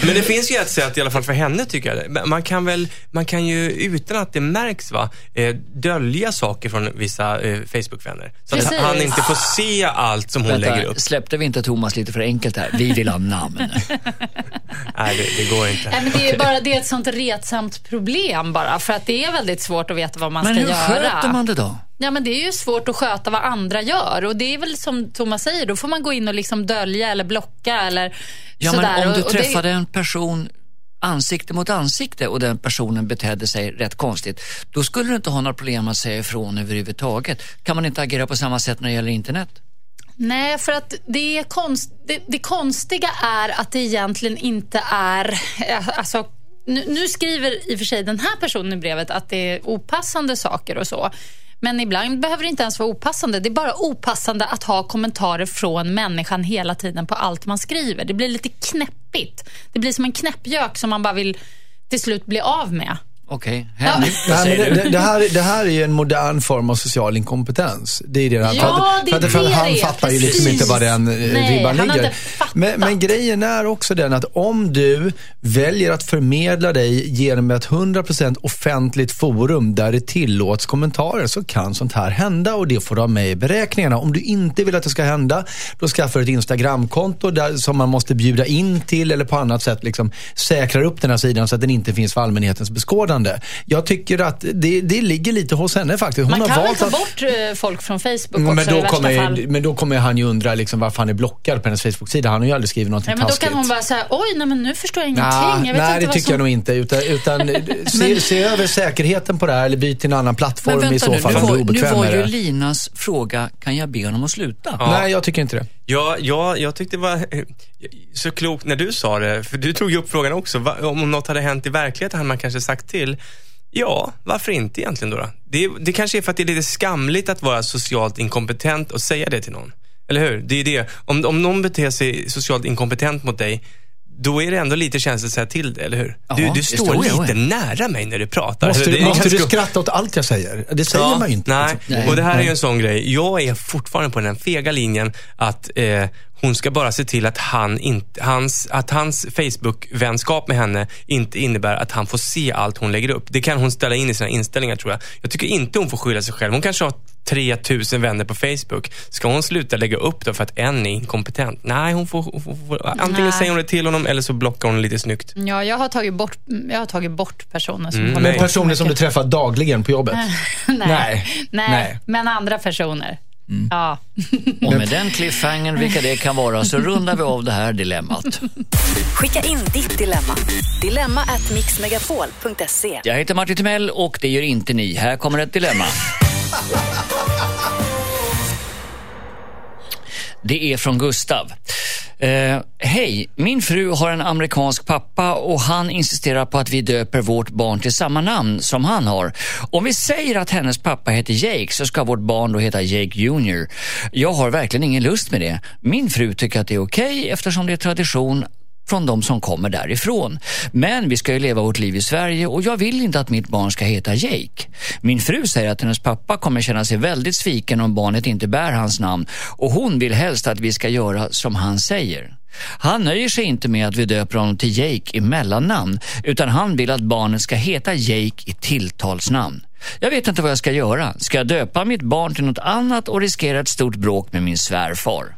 Speaker 5: men det finns ju ett sätt, i alla fall för henne tycker jag. Man kan väl, man kan ju utan att det märks, va, eh, dölja saker från vissa eh, Facebook-vänner. Så att
Speaker 4: Precis.
Speaker 5: han inte får se allt som hon lägger upp.
Speaker 2: släppte vi inte Thomas lite för enkelt här? Vi vill ha namn.
Speaker 5: Nej, det, det går inte.
Speaker 4: Nej, men det, är bara, det är ett sånt retsamt problem bara. För att det är väldigt svårt att veta vad man
Speaker 2: Men
Speaker 4: ska
Speaker 2: hur
Speaker 4: göra.
Speaker 2: sköter man det då?
Speaker 4: Ja, men det är ju svårt att sköta vad andra gör. Och det är väl som Thomas säger, då får man gå in och liksom dölja eller blocka eller
Speaker 2: Ja,
Speaker 4: sådär.
Speaker 2: men om du
Speaker 4: Och- och det-
Speaker 2: träffade en person ansikte mot ansikte och den personen betedde sig rätt konstigt, då skulle du inte ha några problem att säga ifrån överhuvudtaget. Kan man inte agera på samma sätt när det gäller internet?
Speaker 4: Nej, för att det, konst, det, det konstiga är att det egentligen inte är... eh, Alltså, nu, nu skriver i och för sig den här personen i brevet att det är opassande saker och så. Men ibland behöver det inte ens vara opassande. Det är bara opassande att ha kommentarer från människan hela tiden på allt man skriver. Det blir lite knäppigt. Det blir som en knäppjök som man bara vill till slut bli av med.
Speaker 2: Okej, Henrik,
Speaker 3: Nej,
Speaker 2: vad
Speaker 3: men
Speaker 2: säger
Speaker 3: det, det, det, här, det här är ju en modern form av social inkompetens. Det är det han,
Speaker 4: Ja,
Speaker 3: för
Speaker 4: det
Speaker 3: för
Speaker 4: är
Speaker 3: för
Speaker 4: det
Speaker 3: han
Speaker 4: är,
Speaker 3: fattar ju liksom inte var den eh,
Speaker 4: Nej,
Speaker 3: ribban
Speaker 4: han
Speaker 3: ligger.
Speaker 4: inte fattat.
Speaker 3: Men, men grejen är också den att om du väljer att förmedla dig genom ett 100% offentligt forum där det tillåts kommentarer så kan sånt här hända och det får du ha med i beräkningarna. Om du inte vill att det ska hända, då skaffar du ett Instagramkonto där, som man måste bjuda in till eller på annat sätt liksom säkrar upp den här sidan så att den inte finns för allmänhetens beskådande. Jag tycker att det, det ligger lite hos henne faktiskt. Hon
Speaker 4: Man
Speaker 3: har
Speaker 4: kan väl ta
Speaker 3: att...
Speaker 4: bort eh, folk från Facebook också
Speaker 3: Men
Speaker 4: i
Speaker 3: då,
Speaker 4: värsta
Speaker 3: kommer,
Speaker 4: fall.
Speaker 3: men då kommer han ju undra liksom varför han är blockad på hennes Facebook-sida. Han har ju aldrig skrivit någonting
Speaker 4: Nej, men då
Speaker 3: taskigt.
Speaker 4: kan hon bara säga, oj, nej, men nu förstår jag ingenting.
Speaker 3: Nah,
Speaker 4: jag vet
Speaker 3: nej,
Speaker 4: inte
Speaker 3: det
Speaker 4: vad
Speaker 3: tycker
Speaker 4: som...
Speaker 3: jag nog inte. Utan, utan se, se över säkerheten på det här eller byt till en annan plattform
Speaker 2: Men
Speaker 3: i så
Speaker 2: nu,
Speaker 3: fall
Speaker 2: nu
Speaker 3: är
Speaker 2: var, nu var ju. Linas fråga, kan jag be honom att sluta?
Speaker 5: Ja.
Speaker 3: Nej, jag tycker inte det.
Speaker 5: Ja, ja, jag tyckte det var eh, så klokt när du sa det, för du tog ju upp frågan också. Va, om något hade hänt i verkligheten hade man kanske sagt till. Ja, varför inte egentligen då? då? Det, det kanske är för att det är lite skamligt att vara socialt inkompetent och säga det till någon. Eller hur? Det är det. Om, om någon beter sig socialt inkompetent mot dig, då är det ändå lite känsligt att säga till det, eller hur?
Speaker 2: Ja,
Speaker 5: du du står
Speaker 2: jag,
Speaker 5: lite
Speaker 2: ja.
Speaker 5: nära mig när du pratar.
Speaker 3: Måste, du, måste du skratta åt allt jag säger? Det säger man ju inte.
Speaker 5: Nej.
Speaker 3: liksom.
Speaker 5: och det här är ju en sån grej. Jag är fortfarande på den fega linjen att eh, hon ska bara se till att, han inte, hans, att hans Facebook-vänskap med henne inte innebär att han får se allt hon lägger upp. Det kan hon ställa in i sina inställningar tror jag. Jag tycker inte hon får skylla sig själv. Hon kanske har 3000 vänner på Facebook. Ska hon sluta lägga upp då för att en är inkompetent? Nej, hon får, hon får, får antingen
Speaker 4: Nej.
Speaker 5: säger hon det till honom eller så blockar hon lite snyggt.
Speaker 4: Ja, jag har tagit bort, jag har tagit bort personer som
Speaker 5: Mm,
Speaker 4: håller
Speaker 3: Men personer som du träffar dagligen på jobbet?
Speaker 4: Nej.
Speaker 3: Nej.
Speaker 4: Nej.
Speaker 3: Nej.
Speaker 4: men andra personer. Ja.
Speaker 2: Och med den cliffhangern, vilka det kan vara, så rundar vi av det här dilemmat.
Speaker 1: Skicka in ditt dilemma. Dilemma at mixmegapol.se.
Speaker 2: Jag heter Martin Timell och det gör inte ni. Här kommer ett dilemma. Det är från Gustav. Eh, Hej, min fru har en amerikansk pappa och han insisterar på att vi döper vårt barn till samma namn som han har. Om vi säger att hennes pappa heter Jake så ska vårt barn då heta Jake Jr. Jag har verkligen ingen lust med det. Min fru tycker att det är okej eftersom det är tradition från de som kommer därifrån. Men vi ska ju leva vårt liv i Sverige och jag vill inte att mitt barn ska heta Jake. Min fru säger att hennes pappa kommer känna sig väldigt sviken om barnet inte bär hans namn och hon vill helst att vi ska göra som han säger. Han nöjer sig inte med att vi döper honom till Jake i mellannamn utan han vill att barnet ska heta Jake i tilltalsnamn. Jag vet inte vad jag ska göra. Ska jag döpa mitt barn till något annat och riskera ett stort bråk med min svärfar?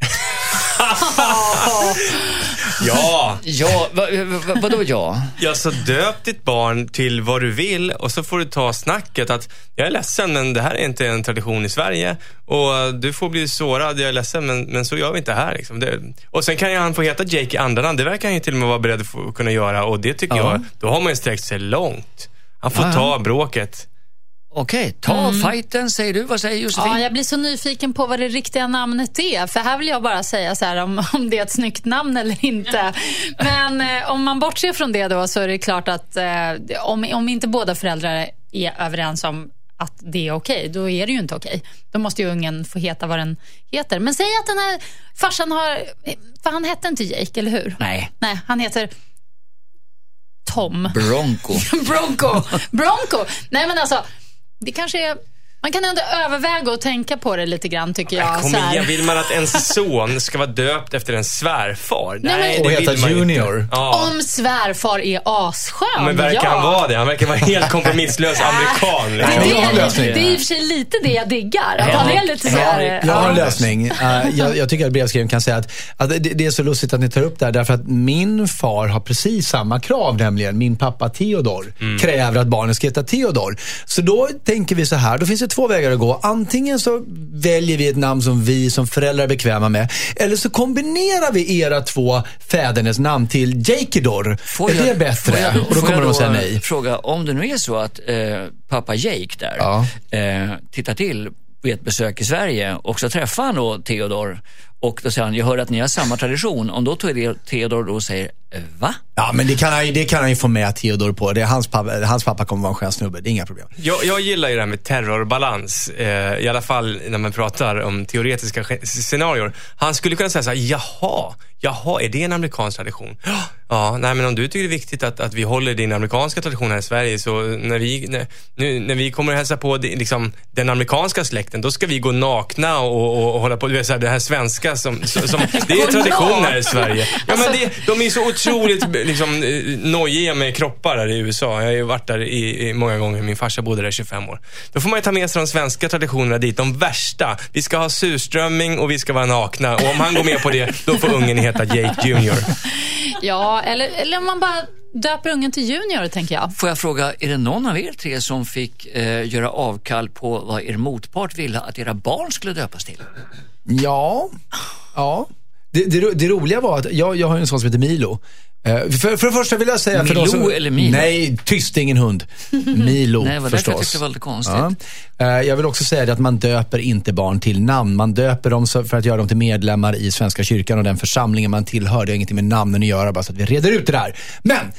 Speaker 5: Ja!
Speaker 2: Ja, va, va, vadå ja?
Speaker 5: Ja, så döp ditt barn till vad du vill och så får du ta snacket att jag är ledsen men det här är inte en tradition i Sverige och du får bli sårad, jag är ledsen men, men så gör vi inte här. Liksom. Det, och sen kan ju han få heta Jake i andra namn, det verkar han ju till och med vara beredd att få, kunna göra och det tycker
Speaker 2: Ja.
Speaker 5: jag, då har man ju sträckt sig långt. Han får
Speaker 2: Ja, ja.
Speaker 5: ta bråket.
Speaker 2: Okej, ta fighten säger du. Vad säger Josefin?
Speaker 4: Ja, jag blir så nyfiken på vad det riktiga namnet är. För här vill jag bara säga så här om, om det är ett snyggt namn eller inte. Men eh, om man bortser från det då så är det klart att eh, om, om inte båda föräldrar är överens om att det är okej, då är det ju inte okej. Då måste ju ungen få heta vad den heter. Men säg att den här farsan har... För han hette inte Jake, eller hur?
Speaker 2: Nej,
Speaker 4: Nej, han heter Tom.
Speaker 2: Bronco.
Speaker 4: Bronco. Bronco. Nej men alltså, det kanske är... Man kan ändå överväga och tänka på det lite grann tycker jag.
Speaker 5: Kom
Speaker 4: så här.
Speaker 5: igen, vill man att ens son ska vara döpt efter en svärfar?
Speaker 4: Nej,
Speaker 3: Och
Speaker 5: det
Speaker 3: heta
Speaker 5: vill man ju inte.
Speaker 3: Junior.
Speaker 5: Ja.
Speaker 4: Om svärfar är asskön,
Speaker 5: Men verkar
Speaker 4: ja.
Speaker 5: han vara det? Han verkar vara helt kompromisslös amerikan.
Speaker 4: Det,
Speaker 5: Liksom.
Speaker 3: Ja,
Speaker 4: det,
Speaker 3: lösning.
Speaker 4: det är i och för sig lite det jag diggar. Att han är lite så här,
Speaker 3: Jag har en
Speaker 4: ja.
Speaker 3: lösning. Eh, jag, jag tycker att brevskrivaren kan säga att, att det, det är så lustigt att ni tar upp det här därför att min far har precis samma krav, nämligen min pappa Theodor kräver att barnen ska heta Theodor. Så då tänker vi så här, då finns det två vägar att gå. Antingen så väljer vi ett namn som vi som föräldrar är bekväma med. Eller så kombinerar vi era två fädernes namn till Jakedor.
Speaker 2: Får
Speaker 3: är
Speaker 2: jag-
Speaker 3: det bättre?
Speaker 2: får jag-
Speaker 3: och då kommer de säga nej.
Speaker 2: Fråga, om det nu är så att eh, pappa Jake där
Speaker 3: Ja.
Speaker 2: eh, tittar till vid ett besök i Sverige och så träffar han då Theodor och då säger han, jag hör att ni har samma tradition. Om då Theodor Theodor då säger, va?
Speaker 3: Ja, men det kan han, det kan han ju få med Theodor på. Det är hans, pappa, hans pappa kommer vara en skön snubbe, det är inga problem.
Speaker 5: Jag, jag gillar ju det här med terrorbalans. Eh, I alla fall när man pratar om teoretiska scenarier. Han skulle kunna säga så här, jaha, jaha, är det en amerikansk tradition? Ja, nej men om du tycker det är viktigt att, att vi håller din amerikanska tradition här i Sverige så när vi, när, nu, när vi kommer att hälsa på liksom, den amerikanska släkten då ska vi gå nakna och, och, och hålla på, du vet, så här, det här svenska som, som det är tradition här i Sverige. Ja, men det, de är så otroligt liksom, eh, nojiga med kroppar här i USA. Jag har ju varit där i, i många gånger, min farsa bodde där i 25 år. Då får man ju ta med sig de svenska traditionerna dit, de värsta. Vi ska ha surströmming och vi ska vara nakna och om han går med på det, då får ungen heta Jake Junior.
Speaker 4: Ja, eller, eller om man bara döper ungen till Junior, tänker jag.
Speaker 2: Får jag fråga, är det någon av er tre som fick eh, göra avkall på vad er motpart ville att era barn skulle döpas till?
Speaker 3: Ja, ja. Det, det, det roliga var att jag, jag har en son som heter Milo. Eh, För, för det första vill jag säga... för de
Speaker 2: Milou
Speaker 3: som,
Speaker 2: eller Milo?
Speaker 3: Nej, tyst, ingen hund. Milo
Speaker 2: Nej, var
Speaker 3: förstås.
Speaker 2: jag tyckte det var lite konstigt.
Speaker 3: Ja. Eh, Jag vill också säga det att man döper inte barn till namn. Man döper dem för att göra dem till medlemmar i Svenska kyrkan och den församlingen man tillhör. Det har ingenting med namnen att göra, bara så att vi reder ut det där. Men,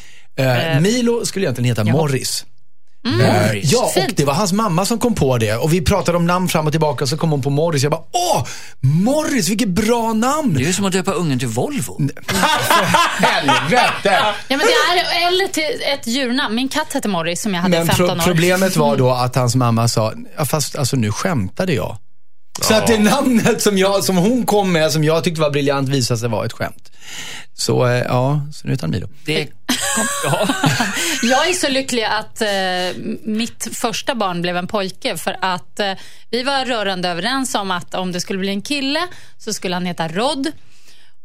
Speaker 3: eh, Milo skulle egentligen heta Morris.
Speaker 2: Morris.
Speaker 3: Ja, och det var hans mamma som kom på det. Och vi pratade om namn fram och tillbaka, så kom hon på Morris. Jag bara, åh, Morris, vilket bra namn!
Speaker 2: Det är ju som att döpa ungen till Volvo.
Speaker 3: Helvete!
Speaker 4: Ja, men det är, eller till ett djurnamn. Min katt hette Morris som jag hade i
Speaker 3: Men
Speaker 4: 15
Speaker 3: pro-
Speaker 4: år.
Speaker 3: problemet var då att hans mamma sa, ja, fast alltså nu skämtade jag. Så att det namnet som, jag, som hon kom med, som jag tyckte var briljant, visade sig vara ett skämt. Så eh, ja, så nu heter han Milo.
Speaker 2: Det, ja.
Speaker 4: Jag är så lycklig att eh, mitt första barn blev en pojke för att eh, vi var rörande överens om att om det skulle bli en kille så skulle han heta Rod.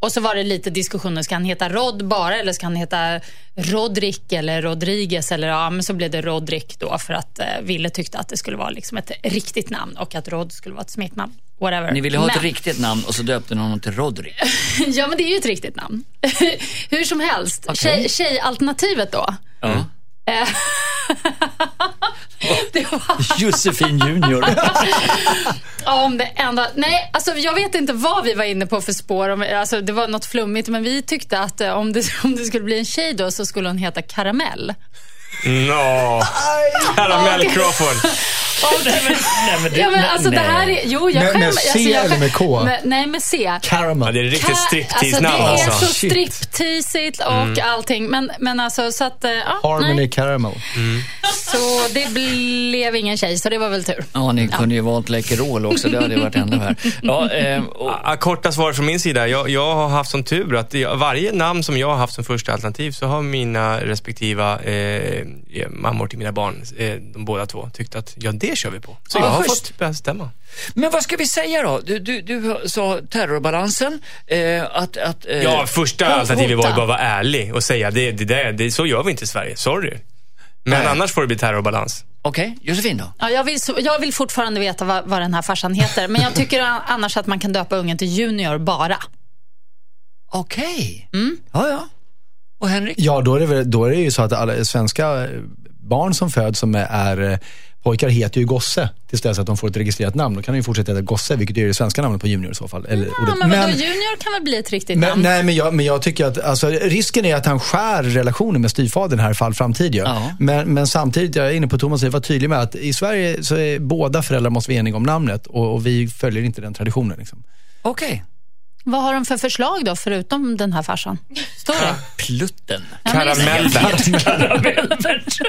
Speaker 4: Och så var det lite diskussioner, ska han heta Rod bara eller ska han heta Rodrik eller Rodriguez? Eller, ja, men så blev det Rodrik då för att eh, Ville tyckte att det skulle vara liksom ett riktigt namn och att Rod skulle vara ett smeknamn. Whatever.
Speaker 2: Ni ville ha ett
Speaker 4: Men-
Speaker 2: riktigt namn och så döpte ni honom till Rodri.
Speaker 4: Ja, men det är ju ett riktigt namn. Hur som helst.
Speaker 2: Okej.
Speaker 4: Tjej, tjejalternativet då.
Speaker 2: Ja.
Speaker 4: Eh, var
Speaker 2: Josefin Junior.
Speaker 4: Om det enda... Nej, alltså jag vet inte vad vi var inne på för spår. Alltså, det var något flummigt, men vi tyckte att eh, om det, om det skulle bli en tjej då så skulle hon heta Karamell.
Speaker 5: Nå, Karamell Crawford.
Speaker 2: Nej, men
Speaker 4: Ja, men alltså det här är... Jo, jag
Speaker 3: Med-
Speaker 4: skäm,
Speaker 3: med
Speaker 4: alltså,
Speaker 3: C
Speaker 4: jag
Speaker 3: eller med K?
Speaker 4: Med, nej, med C.
Speaker 3: Caramel.
Speaker 5: det är riktigt striptease-namn
Speaker 4: alltså, Det är
Speaker 5: alltså.
Speaker 4: så stripteasigt och allting. Men, men alltså så att... eh, Ja,
Speaker 3: Harmony
Speaker 4: nej.
Speaker 3: Caramel.
Speaker 4: Så det blev ingen tjej, så det var väl tur.
Speaker 2: Ja, ni kunde ju valt Läkerol också. Det hade varit ännu värre. Ja, eh, och,
Speaker 5: korta svar från min sida. Jag, jag har haft som tur att jag, varje namn som jag har haft som första alternativ så har mina respektiva eh, mammor till mina barn, eh, de båda två, tyckt att ja, det kör vi på. Så
Speaker 2: Ja,
Speaker 5: jag har
Speaker 2: schysst.
Speaker 5: fått bestämma.
Speaker 2: men vad ska vi säga då? Du, du, du sa terrorbalansen. Eh, att, att, eh,
Speaker 5: Ja, första alternativet var ju bara att vara ärlig och säga det, det, där, det, så gör vi inte i Sverige. Sorry. Men
Speaker 2: Nej.
Speaker 5: annars får det bli terrorbalans.
Speaker 2: Okej, Josefin då?
Speaker 4: Ja, jag, vill, jag vill fortfarande veta vad, vad den här farsan heter, men jag tycker annars att man kan döpa ungen till Junior bara.
Speaker 2: Okej.
Speaker 4: Mm.
Speaker 2: Ja, ja. Och Henrik?
Speaker 3: Ja, då är, det väl, då är det ju så att alla svenska barn som föds som är, är eh, pojkar heter ju gosse tills dess att de får ett registrerat namn. Då kan de ju fortsätta heta gosse, vilket är det svenska namnet på junior i så fall. Eller,
Speaker 4: Ja, men, vadå, Junior kan väl bli ett riktigt
Speaker 3: Men,
Speaker 4: namn?
Speaker 3: nej, men jag, men jag tycker att alltså, risken är att han skär relationen med styvfadern här i fall framtid.
Speaker 2: Ja.
Speaker 3: Men, men samtidigt, jag är inne på Thomas, jag var tydlig med att i Sverige så är båda föräldrar måste vara eniga om namnet och, och vi följer inte den traditionen. Liksom.
Speaker 2: Okej.
Speaker 4: Vad har de för förslag då, förutom den här farsan? Står det?
Speaker 2: Plutten.
Speaker 5: Karamellbärt.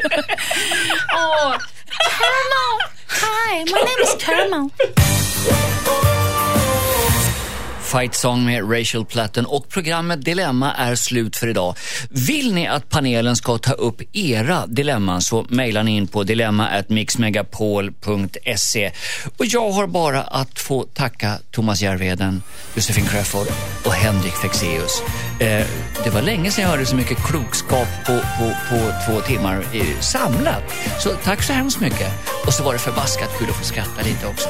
Speaker 4: Åh, Caramel! Hi, my name is Caramel.
Speaker 2: Fight Song med Rachel Platten och programmet Dilemma är slut för idag. Vill ni att panelen ska ta upp era dilemman så mejlar ni in på dilemma@mixmegapol.se. Och jag har bara att få tacka Thomas Järvheden, Josefin Crafoord och Henrik Fexeus. Eh, det var länge sedan jag hörde så mycket klokskap på, på, på två timmar eh, samlat. Så tack så hemskt mycket. Och så var det förbaskat kul att få skratta lite också.